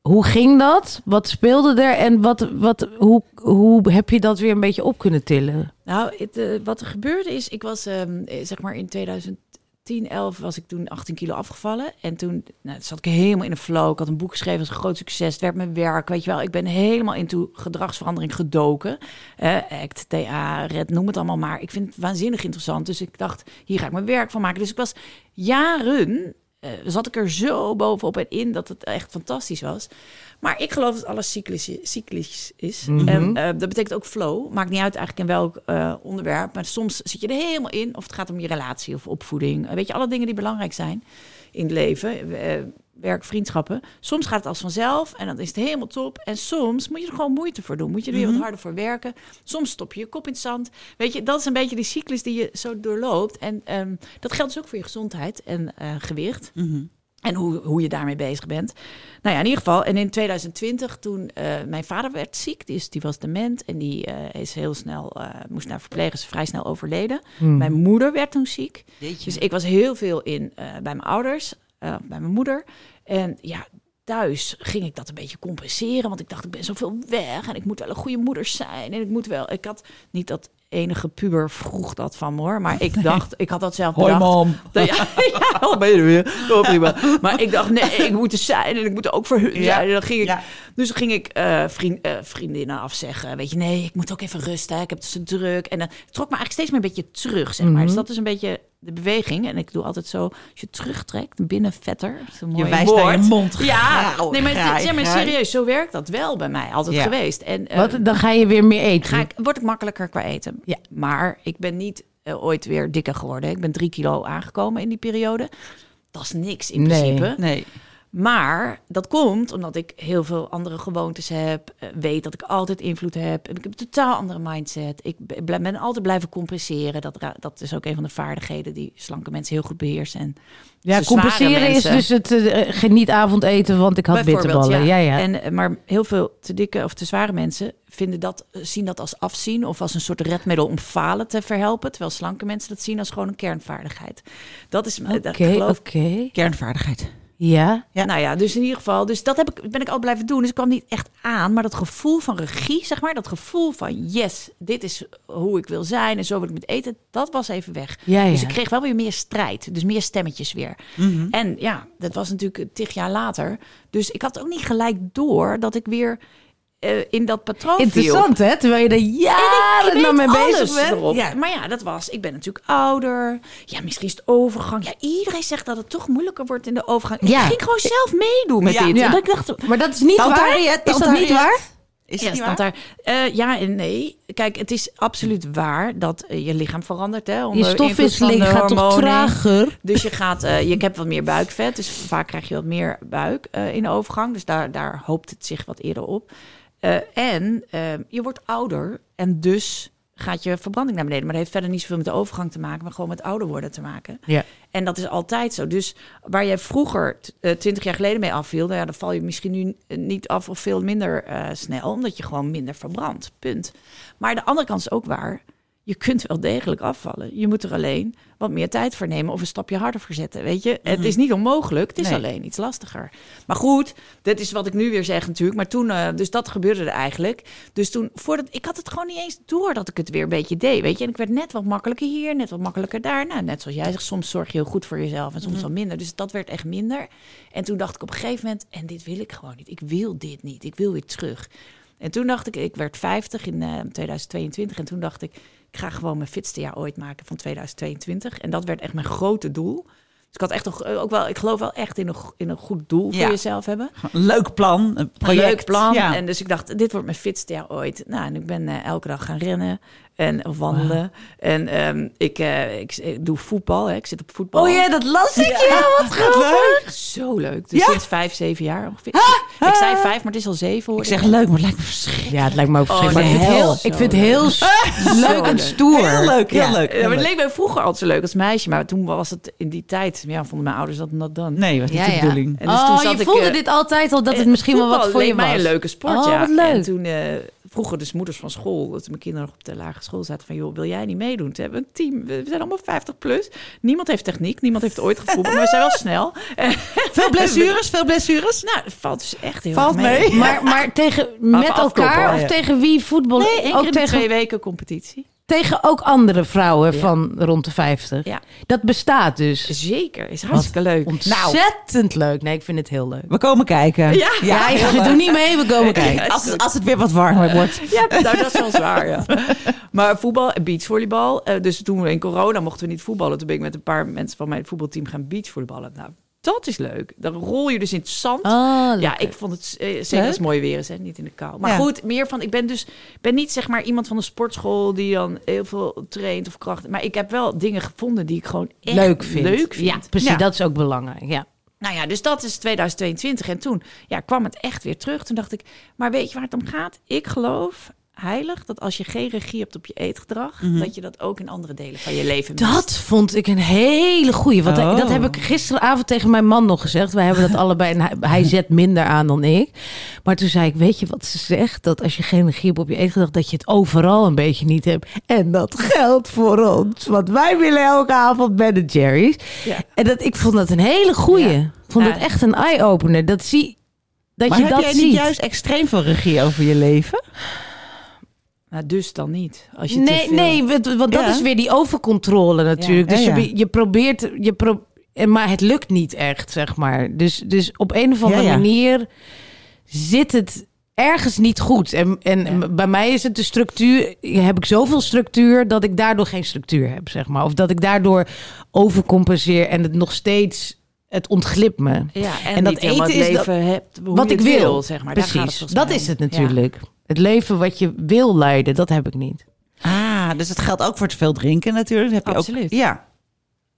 hoe ging dat? Wat speelde er? En wat, wat, hoe, hoe heb je dat weer een beetje op kunnen tillen? Nou, het, eh, wat er gebeurde is, ik was ehm, eh, zeg maar in 2010, 11 was ik toen 18 kilo afgevallen. En toen nou, zat ik helemaal in een flow. Ik had een boek geschreven, was een groot succes. Het werd mijn werk, weet je wel. Ik ben helemaal into gedragsverandering gedoken. Eh, act, TA, red, noem het allemaal maar. Ik vind het waanzinnig interessant. Dus ik dacht, hier ga ik mijn werk van maken. Dus ik was jaren eh, zat ik er zo bovenop en in dat het echt fantastisch was. Maar ik geloof dat alles cyclisch, cyclisch is. Mhm. En eh, dat betekent ook flow. Maakt niet uit eigenlijk in welk eh, onderwerp. Maar soms zit je er helemaal in. Of het gaat om je relatie of opvoeding. Weet je, alle dingen die belangrijk zijn in het leven. Eh, werk, vriendschappen. Soms gaat het als vanzelf en dan is het helemaal top. En soms moet je er gewoon moeite voor doen. Moet je er weer wat harder voor werken. Soms stop je je kop in het zand. Weet je, dat is een beetje die cyclus die je zo doorloopt. En ehm, dat geldt dus ook voor je gezondheid en eh, gewicht. En hoe, hoe je daarmee bezig bent. Nou ja, in ieder geval. En in 2020, toen eh, mijn vader werd ziek, die, is, die was dement en die eh, is heel snel, eh, moest naar verpleger, is vrij snel overleden. Mijn moeder werd toen ziek. Dus ik was heel veel in bij mijn ouders, eh, bij mijn moeder. En ja, thuis ging ik dat een beetje compenseren, want ik dacht, ik ben zoveel weg en ik moet wel een goede moeder zijn. En ik moet wel, ik had niet dat enige puber vroeg dat van me hoor, maar ik dacht, ik had dat zelf Hoi, bedacht. mam. Ja, ja, ben je er weer? Oh, prima. Maar ik dacht, nee, ik moet er zijn en ik moet er ook voor hun Ja. dan ging ik, Ja. Dus ging ik eh, vriend, eh, vriendinnen afzeggen. Weet je, nee, ik moet ook even rusten. Ik heb het zo druk. En dan trok me eigenlijk steeds meer een beetje terug, zeg maar. Dus dat is een beetje de beweging. En ik doe altijd zo, als je terugtrekt, binnen vetter. Mooi wijst naar je mond. Ja, Graal, nee, maar, graai, ja, maar serieus, zo werkt dat wel bij mij. Altijd Ja. geweest. En, eh, Wat, dan ga je weer meer eten. ga ik, word ik makkelijker qua eten. Ja. Maar ik ben niet eh, ooit weer dikker geworden. Ik ben drie kilo aangekomen in die periode. Dat is niks in Nee. principe. Nee. Maar dat komt omdat ik heel veel andere gewoontes heb. eh, Weet dat ik altijd invloed heb. Ik heb een totaal andere mindset. Ik ben altijd blijven compenseren. Dat, dat is ook een van de vaardigheden die slanke mensen heel goed beheersen. En ja, compenseren is dus het eh, geniet avondeten, want ik had bitterballen. Ja, ja. En, maar heel veel te dikke of te zware mensen vinden dat, zien dat als afzien of als een soort redmiddel om falen te verhelpen. Terwijl slanke mensen dat zien als gewoon een kernvaardigheid. Dat is dat Oké, geloof. Kernvaardigheid. Ja. Ja. Nou ja, dus in ieder geval, dus dat heb ik, ben ik al blijven doen. Dus ik kwam niet echt aan, maar dat gevoel van regie, zeg maar, dat gevoel van yes, dit is hoe ik wil zijn en zo wil ik met eten, dat was even weg. Ja, ja. Dus ik kreeg wel weer meer strijd, dus meer stemmetjes weer. En ja, dat was natuurlijk tig jaar later. Dus ik had ook niet gelijk door dat ik weer eh, in dat patroon viel. Interessant, hè? Terwijl je er jaren nou mee bezig bent. erop. Ja. Maar ja, dat was. Ik ben natuurlijk ouder. Ja, misschien is het overgang. Ja, iedereen zegt dat het toch moeilijker wordt in de overgang. Ja. Ik ging gewoon zelf meedoen met Ja. dit. Ja. Dat ik dacht, Maar dat is niet Tante waar? Harriet, is dat niet waar? Is ja, niet staat daar. Eh, ja en nee. Kijk, het is absoluut waar dat eh, je lichaam verandert. Hè, Je onder van stofwisseling gaat toch trager? Dus je gaat, eh, je hebt wat meer buikvet. Dus vaak krijg je wat meer buik in de overgang. Dus daar, daar hoopt het zich wat eerder op. Eh, en eh, je wordt ouder en dus gaat je verbranding naar beneden. Maar dat heeft verder niet zoveel met de overgang te maken, maar gewoon met ouder worden te maken. Ja. En dat is altijd zo. Dus waar jij vroeger twintig jaar geleden mee afviel, nou ja, dan val je misschien nu eh, niet af of veel minder eh, snel, omdat je gewoon minder verbrandt. Punt. Maar de andere kant is ook waar. Je kunt wel degelijk afvallen. Je moet er alleen wat meer tijd voor nemen of een stapje harder voor zetten. Weet je, het is niet onmogelijk. Het is Nee. alleen iets lastiger. Maar goed, dat is wat ik nu weer zeg natuurlijk. Maar toen, eh, dus dat gebeurde er eigenlijk. Dus toen, voordat ik had het gewoon niet eens door dat ik het weer een beetje deed. Weet je, en ik werd net wat makkelijker hier, net wat makkelijker daar. Nou, net zoals jij zegt, soms zorg je heel goed voor jezelf en soms wat minder. Dus dat werd echt minder. En toen dacht ik op een gegeven moment, en dit wil ik gewoon niet. Ik wil dit niet. Ik wil weer terug. En toen dacht ik, ik werd 50 in eh, 2022. En toen dacht ik, ik ga gewoon mijn fitste jaar ooit maken van 2022. En dat werd echt mijn grote doel. Dus ik had echt nog, ook wel, ik geloof wel echt in een, in een goed doel voor Ja. jezelf hebben. Een leuk plan, een project. leuk plan. Ja. En dus ik dacht, dit wordt mijn fitste jaar ooit. Nou, en ik ben eh, elke dag gaan rennen en of wandelen. En ehm, ik, eh, ik, ik doe voetbal. Hè. Ik zit op voetbal. Oh ja, dat las ik. Ja, wat grappig. Zo leuk. Dus Ja? sinds vijf, zeven jaar ongeveer. Ik zei vijf, maar het is al zeven. Hoor Ik zeg leuk, maar het lijkt me verschrikkelijk. Ja, het lijkt me ook verschrikkelijk. nee, maar ik vind het heel heel, ik vind het heel leuk en leuk. stoer. Heel leuk, heel Ja. leuk. Ja, maar het leuk. leek mij vroeger altijd zo leuk als meisje. Maar toen was het in die tijd, ja, vonden mijn ouders dat not dan. Nee, was niet Ja, de ja. bedoeling. En dus toen oh, zat je ik, voelde eh, dit altijd al dat het misschien wel wat voor je leek mij was. een leuke sport, Oh, ja. wat leuk. En toen eh, vroegen dus moeders van school, dat mijn kinderen nog op de lagere school zaten, van joh, wil jij niet meedoen? Toen hebben we een team, we zijn allemaal 50 plus. Niemand heeft techniek, niemand heeft ooit gevoetbald, maar we zijn wel snel. Veel blessures, veel blessures. Nou, dat valt dus echt heel Valt mee. mee. Maar, maar tegen met elkaar of tegen wie voetballen? Nee, één ook keer in de tegen, twee weken competitie. Tegen ook andere vrouwen Ja. van rond de 50. Ja. Dat bestaat dus. Zeker, is hartstikke leuk. Ontzettend leuk. Nee, ik vind het heel leuk. We komen kijken. Ja. Ja, je leuk. doet niet mee, we komen kijken. Als, het- als het weer wat warmer wordt. Ja, nou, dat is wel zwaar, ja. Maar voetbal en beachvolleybal. eh, dus toen we in corona mochten we niet voetballen. Toen ben ik met een paar mensen van mijn voetbalteam gaan beachvolleyballen. Nou, dat is leuk. Dan rol je dus in het zand. Oh, ja, ik vond het eh, zeker als het mooi weer is, hè? niet in de kou. Maar Ja. goed, meer van, ik ben dus ben niet zeg maar iemand van de sportschool die dan heel veel traint of kracht. Maar ik heb wel dingen gevonden die ik gewoon echt leuk vind. Leuk vind. Ja, precies. Ja. Dat is ook belangrijk. Ja. Nou ja, dus dat is 2022. En toen ja, kwam het echt weer terug. Toen dacht ik, maar weet je waar het om gaat? Ik geloof heilig dat als je geen regie hebt op je eetgedrag, dat je dat ook in andere delen van je leven mist. Dat vond ik een hele goeie. Want Oh. dat heb ik gisteravond tegen mijn man nog gezegd. Wij hebben dat allebei. En hij, hij zet minder aan dan ik. Maar toen zei ik: Weet je wat ze zegt? Dat als je geen regie hebt op je eetgedrag, dat je het overal een beetje niet hebt. En dat geldt voor ons. Want wij willen elke avond Ben Jerry's. Ja. En dat, ik vond dat een hele goeie. Ja. Ik vond Ja. het echt een eye-opener. Dat zie. Dat Maar je heb dat jij ziet. niet juist extreem veel regie over je leven? Nou, dus dan niet. Als je te Nee, veel- nee, want, want dat Ja. is weer die overcontrole natuurlijk. Ja. Dus Ja, ja. Je, je probeert, je pro maar het lukt niet echt, zeg maar. Dus, dus op een of andere Ja, ja. manier zit het ergens niet goed. En, en Ja. bij mij is het de structuur, heb ik zoveel structuur dat ik daardoor geen structuur heb, zeg maar. Of dat ik daardoor overcompenseer en het nog steeds, het ontglipt me. Ja, en, En dat eten is dat- leven hebt Wat ik wil, zeg maar. Precies, dat mij is het natuurlijk. Het leven wat je wil leiden, dat heb ik niet. Ah, dus het geldt ook voor te veel drinken natuurlijk. Heb je Absoluut. Ook, ja.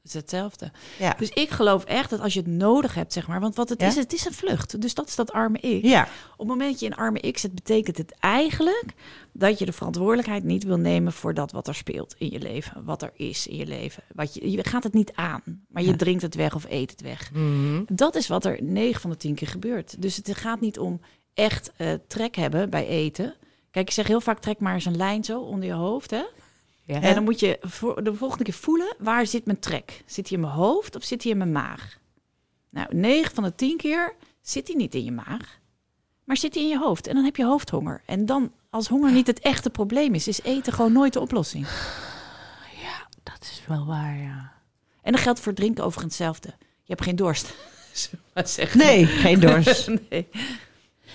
Het is hetzelfde. Ja. Dus ik geloof echt dat als je het nodig hebt, zeg maar, want wat het Ja. is, het is een vlucht. Dus dat is dat arme ik. ja. Op het moment dat je in arme ik zit, betekent het eigenlijk dat je de verantwoordelijkheid niet wil nemen voor dat wat er speelt in je leven, wat er is in je leven. Wat je, je gaat het niet aan, maar je Ja. drinkt het weg of eet het weg. Dat is wat er 9 van de 10 keer gebeurt. Dus het gaat niet om echt eh, trek hebben bij eten. Kijk, ik zeg heel vaak trek maar eens een lijn zo onder je hoofd, hè? Ja. En dan moet je voor de volgende keer voelen, waar zit mijn trek? Zit hij in mijn hoofd of zit hij in mijn maag? Nou, 9 van de 10 keer zit hij niet in je maag, maar zit hij in je hoofd. En dan heb je hoofdhonger. En dan, als honger niet het echte probleem is, is eten gewoon nooit de oplossing. Dat is wel waar, ja. En dat geldt voor drinken overigens hetzelfde. Je hebt geen dorst. Nee, geen dorst. nee.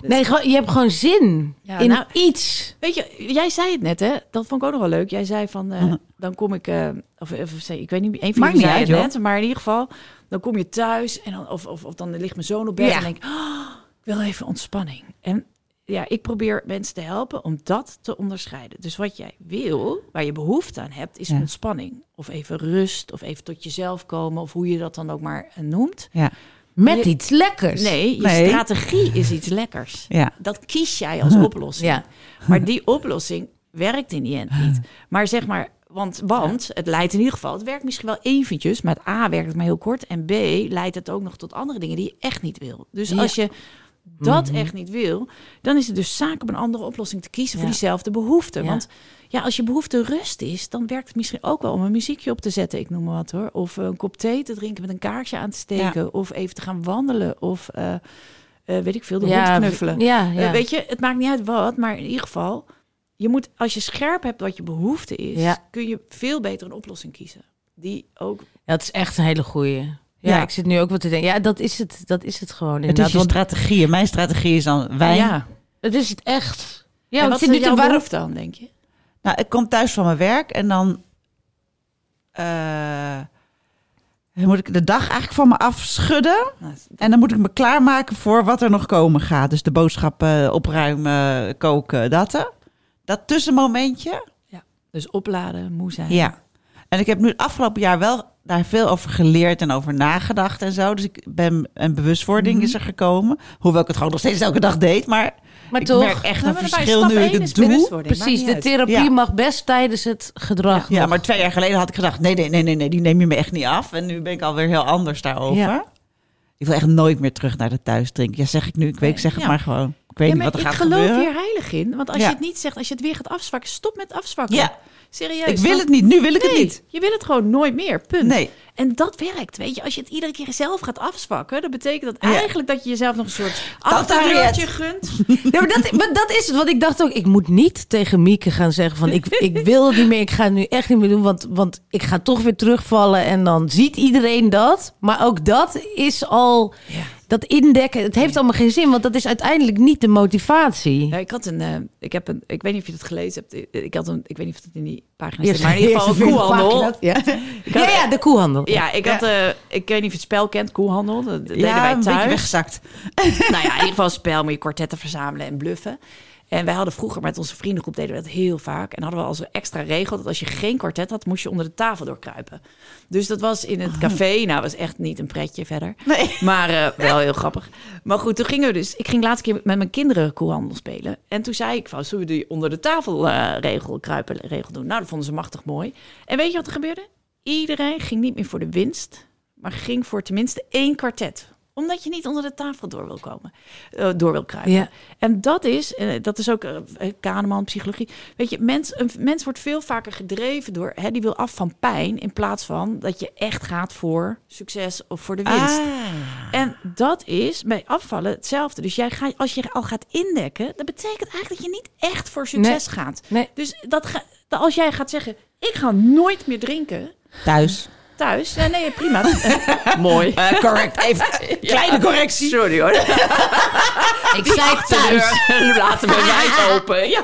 Nee, gewoon, je hebt gewoon zin Ja, in nou- iets. Weet je, jij zei het net, hè? Dat vond ik ook nog wel leuk. Jij zei van, eh, dan kom ik, eh, of, of ik weet niet, een van jullie zei het net, maar in ieder geval, dan kom je thuis en dan, of, of, of dan ligt mijn zoon op bed Ja. en denk ik, oh, ik wil even ontspanning. En ja, ik probeer mensen te helpen om dat te onderscheiden. Dus wat jij wil, waar je behoefte aan hebt, is Ja. ontspanning. Of even rust, of even tot jezelf komen, of hoe je dat dan ook maar eh, noemt. Ja. Met Je- iets lekkers. Nee, je Nee. strategie is iets lekkers. Ja. Dat kies jij als oplossing. Ja. Maar die oplossing werkt in die end niet. Maar zeg maar, want, want het leidt in ieder geval, het werkt misschien wel eventjes, maar het A werkt het maar heel kort. En B leidt het ook nog tot andere dingen die je echt niet wil. Dus als je dat echt niet wil, dan is het dus zaak om een andere oplossing te kiezen voor diezelfde behoefte. Ja. Want ja, als je behoefte rust is, dan werkt het misschien ook wel om een muziekje op te zetten, ik noem maar wat hoor. Of een kop thee te drinken met een kaarsje aan te steken. Of even te gaan wandelen. Of eh, eh, weet ik veel, de hond knuffelen. Ja, ja. Eh, weet je, het maakt niet uit wat, maar in ieder geval, je moet, als je scherp hebt wat je behoefte is, kun je veel beter een oplossing kiezen. Die ook. Ja, het is echt een hele goeie. Ja, Ja. ik zit nu ook wat te denken. Ja, dat is het. Dat is het gewoon Het inderdaad. is je want strategie. En mijn strategie is dan wijn. ja. het is het echt. Ja, en wat ik zit is nu te jouw waarom- behoefte dan, denk je? Nou, ik kom thuis van mijn werk en dan eh, dan moet ik de dag eigenlijk van me afschudden. Nou, En dan moet ik me klaarmaken voor wat er nog komen gaat. Dus de boodschappen opruimen, koken, dat. Dat tussenmomentje. dus opladen, moe zijn. Ja. En ik heb nu het afgelopen jaar wel daar veel over geleerd en over nagedacht en zo. Dus ik ben een bewustwording Mhm. is er gekomen. Hoewel ik het gewoon nog steeds elke dag deed. Maar, Maar ik toch? merk echt Nou, een verschil nu ik het doe. bewustwording, Precies, de therapie Ja. mag best tijdens het gedrag. Ja, maar twee jaar geleden had ik gedacht: nee, nee, nee, nee, nee, die neem je me echt niet af. En nu ben ik alweer heel anders daarover. Ja. Ik wil echt nooit meer terug naar de thuis drinken. Ja, zeg ik nu. Ik weet, ik zeg het Ja. maar gewoon. Ik weet Ja, niet wat er ik gaat geloof gebeuren. hier heilig in. Want als Ja. je het niet zegt, als je het weer gaat afzwakken, stop met afzwakken. Ja. Serieus. Ik wil het niet. Nu wil ik het niet. Je wil het gewoon nooit meer. Punt. Nee. En dat werkt, weet je. Als je het iedere keer zelf gaat afzwakken, dat betekent dat Ja. eigenlijk dat je jezelf nog een soort achterdeurtje gunt. Ja, maar, dat, maar dat is het. Want ik dacht ook, ik moet niet tegen Mieke gaan zeggen van... ik, ik wil het niet meer, ik ga het nu echt niet meer doen... Want, want ik ga toch weer terugvallen en dan ziet iedereen dat. Maar ook dat is al... Ja. Dat indekken, het heeft allemaal geen zin, want dat is uiteindelijk niet de motivatie. Ja, ik had een, eh, ik heb een, ik weet niet of je het gelezen hebt. Ik had een, ik weet niet of het in die pagina Eerst- staat, maar in ieder geval een koehandel. pagina. Ja. Had- ja, ja, de koehandel. Ja, ik had, eh, ik weet niet of je het spel kent, koehandel. Dat deden wij een beetje thuis. weggezakt. nou ja, in ieder geval een spel, moet je kwartetten verzamelen en bluffen. En wij hadden vroeger met onze vriendengroep deden we dat heel vaak. En hadden we als extra regel dat als je geen kwartet had, moest je onder de tafel doorkruipen. Dus dat was in het café. Nou, was echt niet een pretje verder. Nee. Maar eh, wel heel grappig. Maar goed, toen gingen we dus. Ik ging de laatste keer met mijn kinderen koelhandel spelen. En toen zei ik van, zullen we die onder de tafel eh, regel, kruipen regel doen? Nou, dat vonden ze machtig mooi. En weet je wat er gebeurde? Iedereen ging niet meer voor de winst, maar ging voor tenminste één kwartet omdat je niet onder de tafel door wil komen, eh, door wil kruipen. Ja. En dat is, eh, dat is ook eh, Kahneman, psychologie. Weet je, mens, een mens wordt veel vaker gedreven door, hè, die wil af van pijn, in plaats van dat je echt gaat voor succes of voor de winst. Ah. En dat is bij afvallen hetzelfde. Dus jij gaat, als je al gaat indekken, dat betekent eigenlijk dat je niet echt voor succes gaat. Nee. Dus dat ga, dat als jij gaat zeggen, ik ga nooit meer drinken Thuis. Thuis. Ja, nee, prima. Mooi. Eh, correct. Even kleine correctie. Sorry hoor. Ik zei thuis. Laten we wijd open. Ja.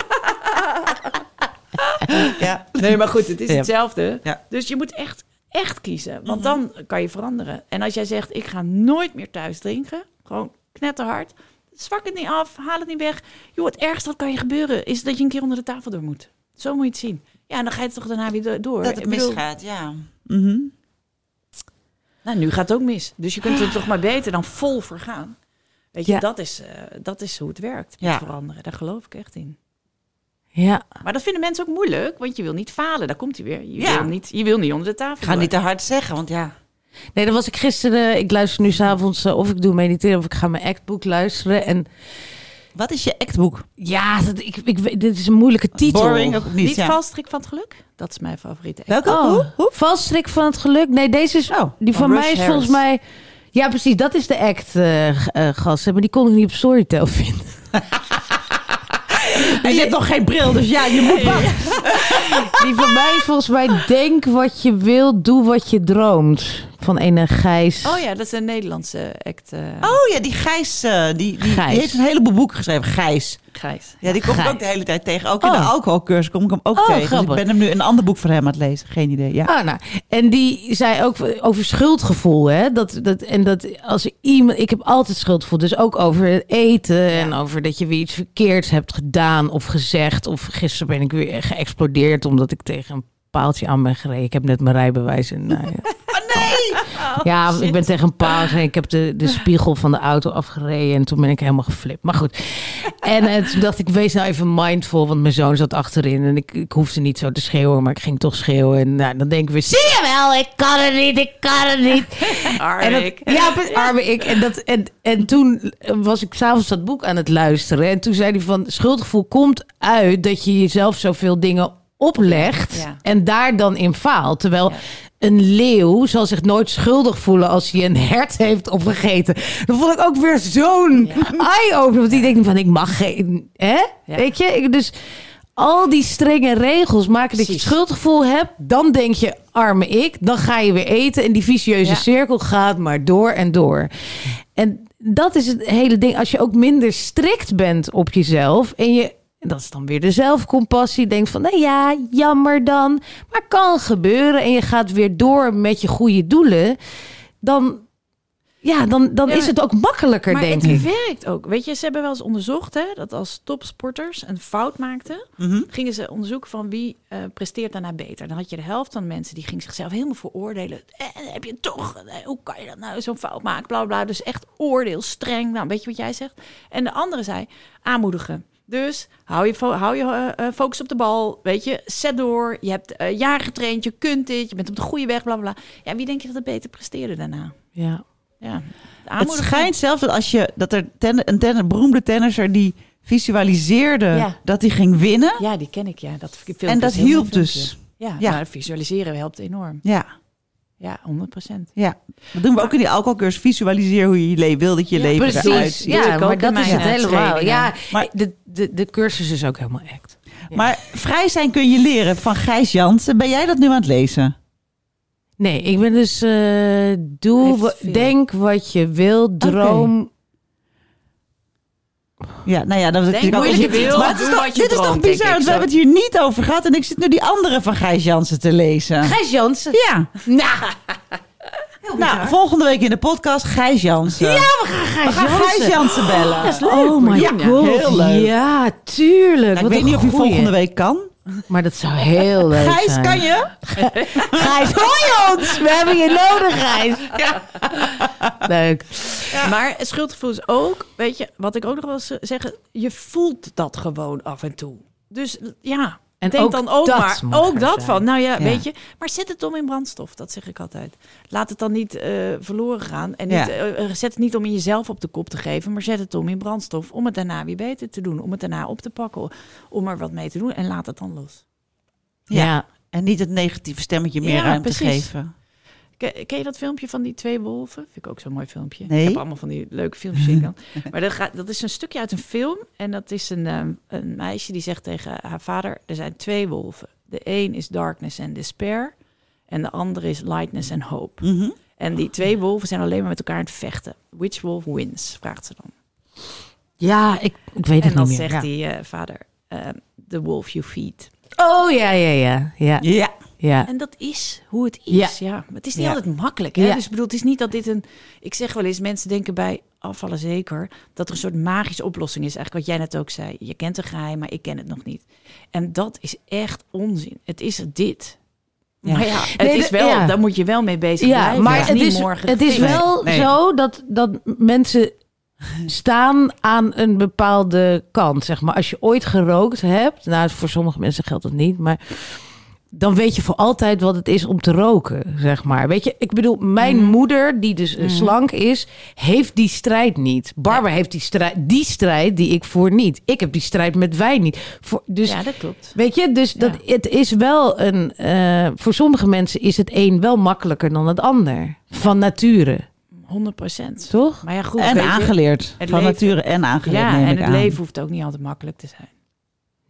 Ja. Nee, maar goed, het is Ja. hetzelfde. Ja. Dus je moet echt, echt kiezen. Want dan kan je veranderen. En als jij zegt, ik ga nooit meer thuis drinken. Gewoon knetterhard. Zwak het niet af, haal het niet weg. Joh, het ergste wat kan je gebeuren is dat je een keer onder de tafel door moet. Zo moet je het zien. Ja, en dan ga je het toch daarna weer do- door. Dat het misgaat, ja. Mhm. Nou, nu gaat het ook mis. Dus je kunt er toch maar beter dan vol voor gaan. Weet je, Ja. dat, is, eh, dat is hoe het werkt. Ja. Met veranderen. Daar geloof ik echt in. Ja. Maar dat vinden mensen ook moeilijk, want je wil niet falen. Daar komt hij weer. Je, Ja. wil, niet, je wil niet onder de tafel. Ik ga door. niet te hard zeggen, want ja. Nee, dat was ik gisteren. Ik luister nu s'avonds of ik doe mediteren of ik ga mijn actboek luisteren. En Wat is je actboek? ja, dat, ik, ik, dit is een moeilijke titel. Boring ook niet, Niet ja. valstrik van het geluk? Dat is mijn favoriete. Welke? Oh, Hoe? Hoe? valstrik van het geluk. Nee, deze is. Oh, die van van mij is Harris. volgens mij. Ja, precies. Dat is de act, eh eh, gasten. Maar die kon ik niet op Storytel vinden. En je hebt nog geen bril, dus ja, je moet wat. Die van mij is volgens mij denk wat je wilt, doe wat je droomt. Van een Gijs. Oh ja, dat is een Nederlandse act. eh Oh ja, die Gijs, eh, die, die, heeft een heleboel boeken geschreven. Gijs. Gijs. Ja, die kom ik ook de hele tijd tegen. Ook in Oh. de alcoholcursus kom ik hem ook Oh, tegen. Dus ik ben hem nu een ander boek van hem aan het lezen. Geen idee, ja. Ah, nou. En die zei ook over schuldgevoel. Hè? Dat, dat, en dat als iemand. Ik heb altijd schuldgevoel. Dus ook over het eten. En over dat je weer iets verkeerds hebt gedaan of gezegd. Of gisteren ben ik weer geëxplodeerd omdat ik tegen een paaltje aan ben gereden. Ik heb net mijn rijbewijs. En, nou, ja. Ja, ik ben tegen een paal gereden. Ik heb de, de spiegel van de auto afgereden. En toen ben ik helemaal geflipt. Maar goed. En eh, toen dacht ik, wees nou even mindful. Want mijn zoon zat achterin. En ik, ik hoefde niet zo te schreeuwen. Maar ik ging toch schreeuwen. En nou, dan denken we, zie je wel, ik kan het niet, ik kan het niet. Arme En dat- ik. Ja, arme ik. En, dat, en, en toen was ik s'avonds dat boek aan het luisteren. En toen zei hij van, schuldgevoel komt uit dat je jezelf zoveel dingen oplegt. Ja. En daar dan in faalt. Terwijl Ja. Een leeuw zal zich nooit schuldig voelen als hij een hert heeft opgegeten. Dan vond ik ook weer zo'n eye-opener. Want die denkt van, ik mag geen... Hè? Ja. Weet je? Ik- Dus al die strenge regels maken dat je schuldgevoel hebt. Dan denk je, arme ik. Dan ga je weer eten. En die vicieuze Ja. cirkel gaat maar door en door. En dat is het hele ding. Als je ook minder strikt bent op jezelf. En je, dat is dan weer de zelfcompassie. Denkt van, nou ja, jammer dan. Maar kan gebeuren. En je gaat weer door met je goede doelen. Dan, ja, dan, dan Ja, is het ook makkelijker, Maar denk het ik. werkt ook. Weet je, ze hebben wel eens onderzocht hè, dat als topsporters een fout maakten, Mhm. gingen ze onderzoeken van wie eh, presteert daarna beter. Dan had je de helft van de mensen die ging zichzelf helemaal veroordelen. Eh, heb je toch? eh, hoe kan je dat nou zo'n fout maken? Bla bla. Dus echt oordeel, streng. Nou, weet je wat jij zegt? En de andere zei aanmoedigen. Dus hou je, fo- hou je eh, eh, focus op de bal. Weet je, zet door. Je hebt eh, jaren getraind. Je kunt dit. Je bent op de goede weg. Bla bla. Ja, wie denk je dat het beter presteerde daarna? Ja. Ja, Het schijnt zelfs dat als je dat er ten, een ten, beroemde tennisser die visualiseerde Ja. dat hij ging winnen. Ja, die ken ik, ja. Dat en dat een hielp dus. Ja, Ja. maar visualiseren helpt enorm. Ja, Ja, 100 procent. ja. Dat doen we ook in die alcoholcursus. Visualiseer hoe je je leven wil dat je Ja, leven Precies. eruit ziet. Ja, maar dat is het eh, helemaal. Ja, Maar- de, de, de cursus is ook helemaal act. Maar vrij zijn kun je leren van Gijs Jansen. Ben jij dat nu aan het lezen? Nee, ik ben dus... eh, doe, denk wat je wil, droom... Ja, nou ja, dat is Denk natuurlijk ook- moeilijk je wil, Maar het is toch- dit is toch bizar, want we hebben het hier niet over gehad. En ik zit nu die andere van Gijs Jansen te lezen. Gijs Jansen. Ja, Nou, nou, volgende week in de podcast Gijs Jansen. ja, we gaan Gijs we gaan Jansen. Gijs Jansen bellen. Oh my Ja, god. heel leuk. Ja, tuurlijk. Nou, ik weet niet of je volgende week kan. Maar dat zou heel leuk Gijs, zijn. kan je? Gijs, hoor je ons? We hebben je nodig, Gijs. Leuk. Maar schuldgevoel is ook, weet je, wat ik ook nog eh, zeggen, je voelt dat gewoon af en toe. Dus ja, En denk ook dan ook dat maar, ook dat zijn. van, nou ja, Ja. weet je, maar zet het om in brandstof, dat zeg ik altijd. Laat het dan niet eh, verloren gaan en niet, Ja. eh, eh, zet het niet om in jezelf op de kop te geven, maar zet het om in brandstof, om het daarna weer beter te doen, om het daarna op te pakken, om er wat mee te doen en laat het dan los. Ja. Ja. En niet het negatieve stemmetje meer Ja, ruimte precies. geven. Ken, ken je dat filmpje van die twee wolven? Vind ik ook zo'n mooi filmpje. Nee. Ik heb allemaal van die leuke filmpjes dan. Maar dat, gaat, dat is een stukje uit een film. En dat is een, ehm, een meisje die zegt tegen haar vader... er zijn twee wolven. De een is darkness and despair. En de andere is lightness and hope. Mhm. En die twee wolven zijn alleen maar met elkaar aan het vechten. Which wolf wins? Vraagt ze dan. Ja, ik, ik weet En het dan niet meer. zegt Ja. die eh, vader... ehm, The wolf you feed. Oh, ja, ja, ja. Ja, Ja. Ja. En dat is hoe het is. Ja. Het is niet Ja. altijd makkelijk. Hè? Ja. Dus ik bedoel, het is niet dat dit een. Ik zeg wel eens, mensen denken bij afvallen zeker dat er een soort magische oplossing is. Eigenlijk wat jij net ook zei. Je kent een geheim, maar ik ken het nog niet. En dat is echt onzin. Het is dit. Ja. Maar ja, het Nee, is wel. ja. Daar moet je wel mee bezig Ja, blijven. maar het het is niet is, morgen. het is wel Nee. zo dat, dat mensen staan aan een bepaalde kant. Zeg maar. Als je ooit gerookt hebt, nou voor sommige mensen geldt dat niet, maar dan weet je voor altijd wat het is om te roken, zeg maar. Weet je, ik bedoel, mijn Mhm. moeder, die dus eh, slank is, heeft die strijd niet. Barbara heeft die strijd, die strijd die ik voer niet. Ik heb die strijd met wijn niet. Voor, dus Ja, dat klopt. Weet je, dus dat, het is wel een. eh, voor sommige mensen is het een wel makkelijker dan het ander. Van nature, 100 procent. toch? Maar ja, goed. En aangeleerd. van leven- nature en aangeleerd, Ja, en het aan. leven hoeft ook niet altijd makkelijk te zijn.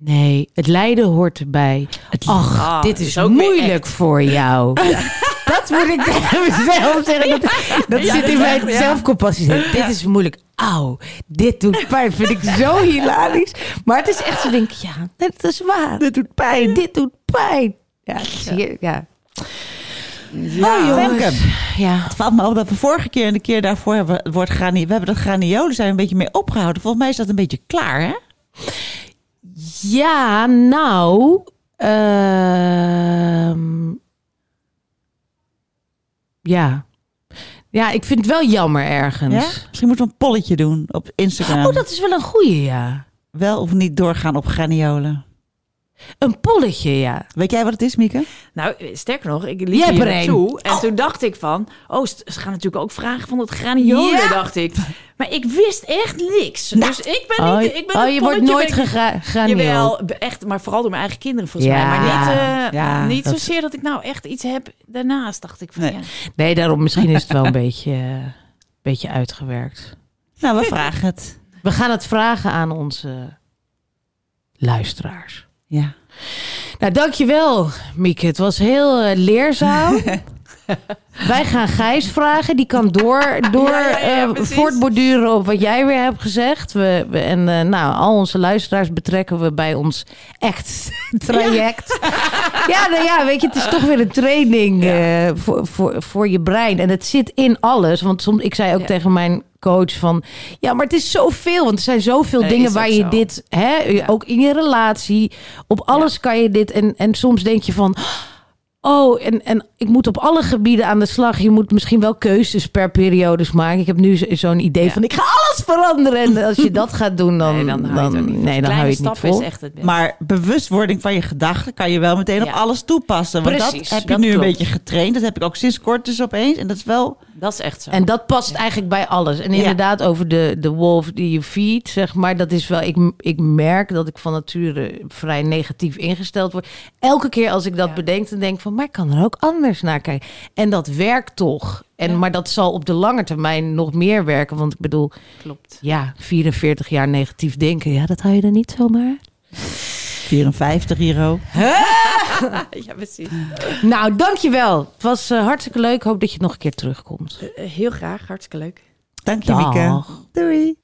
Nee, het lijden hoort erbij. Ach, Ah, dit is is ook moeilijk voor jou. Dat moet ik tegen mezelf zeggen. Dat, dat Ja, zit in mijn ja. zelfcompassie. Dit is moeilijk. Auw, dit doet pijn. Vind ik zo hilarisch. Maar het is echt zo, denk ik, ja, dit is waar. Dit doet pijn. Dit doet pijn. Ja, hier, ja. Femke, Ja. het valt me op dat we vorige keer en de keer daarvoor hebben we het woord grani we hebben dat graniolen zijn een beetje mee opgehouden. Volgens mij is dat een beetje klaar, hè? Ja, nou. ehm, ja. Ja, ik vind het wel jammer ergens. Ja? Misschien moeten we een polletje doen op Instagram. Oh, dat is wel een goeie, ja. Wel of niet doorgaan op graniolen. Een polletje, ja. Weet jij wat het is, Mieke? Nou, sterker nog, ik liep hier er naartoe. En toen dacht ik van... Oh, ze gaan natuurlijk ook vragen van dat graniolen, Ja. dacht ik. Maar ik wist echt niks. dus ik ben Oh, niet... Ik ben oh, je wordt nooit graniool. Jawel, echt, maar vooral door mijn eigen kinderen volgens Ja. mij. Maar niet, eh, Ja, niet dat- zozeer dat ik nou echt iets heb daarnaast, dacht ik van Nee. ja. Nee, daarom misschien is het wel een beetje, eh, beetje uitgewerkt. Nou, we vragen het. We gaan het vragen aan onze luisteraars. Ja. Nou, dankjewel, Mieke. Het was heel eh, leerzaam. Wij gaan Gijs vragen. Die kan door, door Ja, ja, ja, eh, voortborduren op wat jij weer hebt gezegd. We, we- en eh, nou, al onze luisteraars betrekken we bij ons echt traject. Ja, nou ja, weet je, het is toch weer een training voor, voor, voor je brein. En het zit in alles. Want soms, ik zei ook tegen mijn coach van... Ja, maar het is zoveel. Want er zijn zoveel Nee, dingen waar je zo. dit... Hè, Ja. Ook in je relatie. Op alles kan je dit. En, en soms denk je van... Oh, en, en ik moet op alle gebieden aan de slag. Je moet misschien wel keuzes per periodes maken. Ik heb nu zo- zo'n idee Ja. van ik ga alles veranderen. En als je dat gaat doen, dan, nee, dan hou je het ook niet vol. nee, dan Kleine hou je het niet vol. is echt het beste. Maar bewustwording van je gedachten kan je wel meteen op Ja. alles toepassen. Want Precies, dat heb je dat nu een beetje getraind. Dat heb ik ook sinds kort dus opeens. En dat is wel... dat is echt zo. En dat past eigenlijk bij alles. En Ja. inderdaad, over de, de wolf die je feed, zeg maar, dat is wel. Ik, ik merk dat ik van nature vrij negatief ingesteld word. Elke keer als ik dat Ja. bedenk, dan denk ik van, maar ik kan er ook anders naar kijken. En dat werkt toch. En, Ja. Maar dat zal op de lange termijn nog meer werken. Want ik bedoel, klopt. ja, 44 jaar negatief denken, ja, dat hou je er niet zomaar. 54 euro. ja, precies. Nou, dankjewel. Het was eh, hartstikke leuk. Hoop dat je nog een keer terugkomt. Eh, heel graag, hartstikke leuk. Dank je, Mieke. Doei.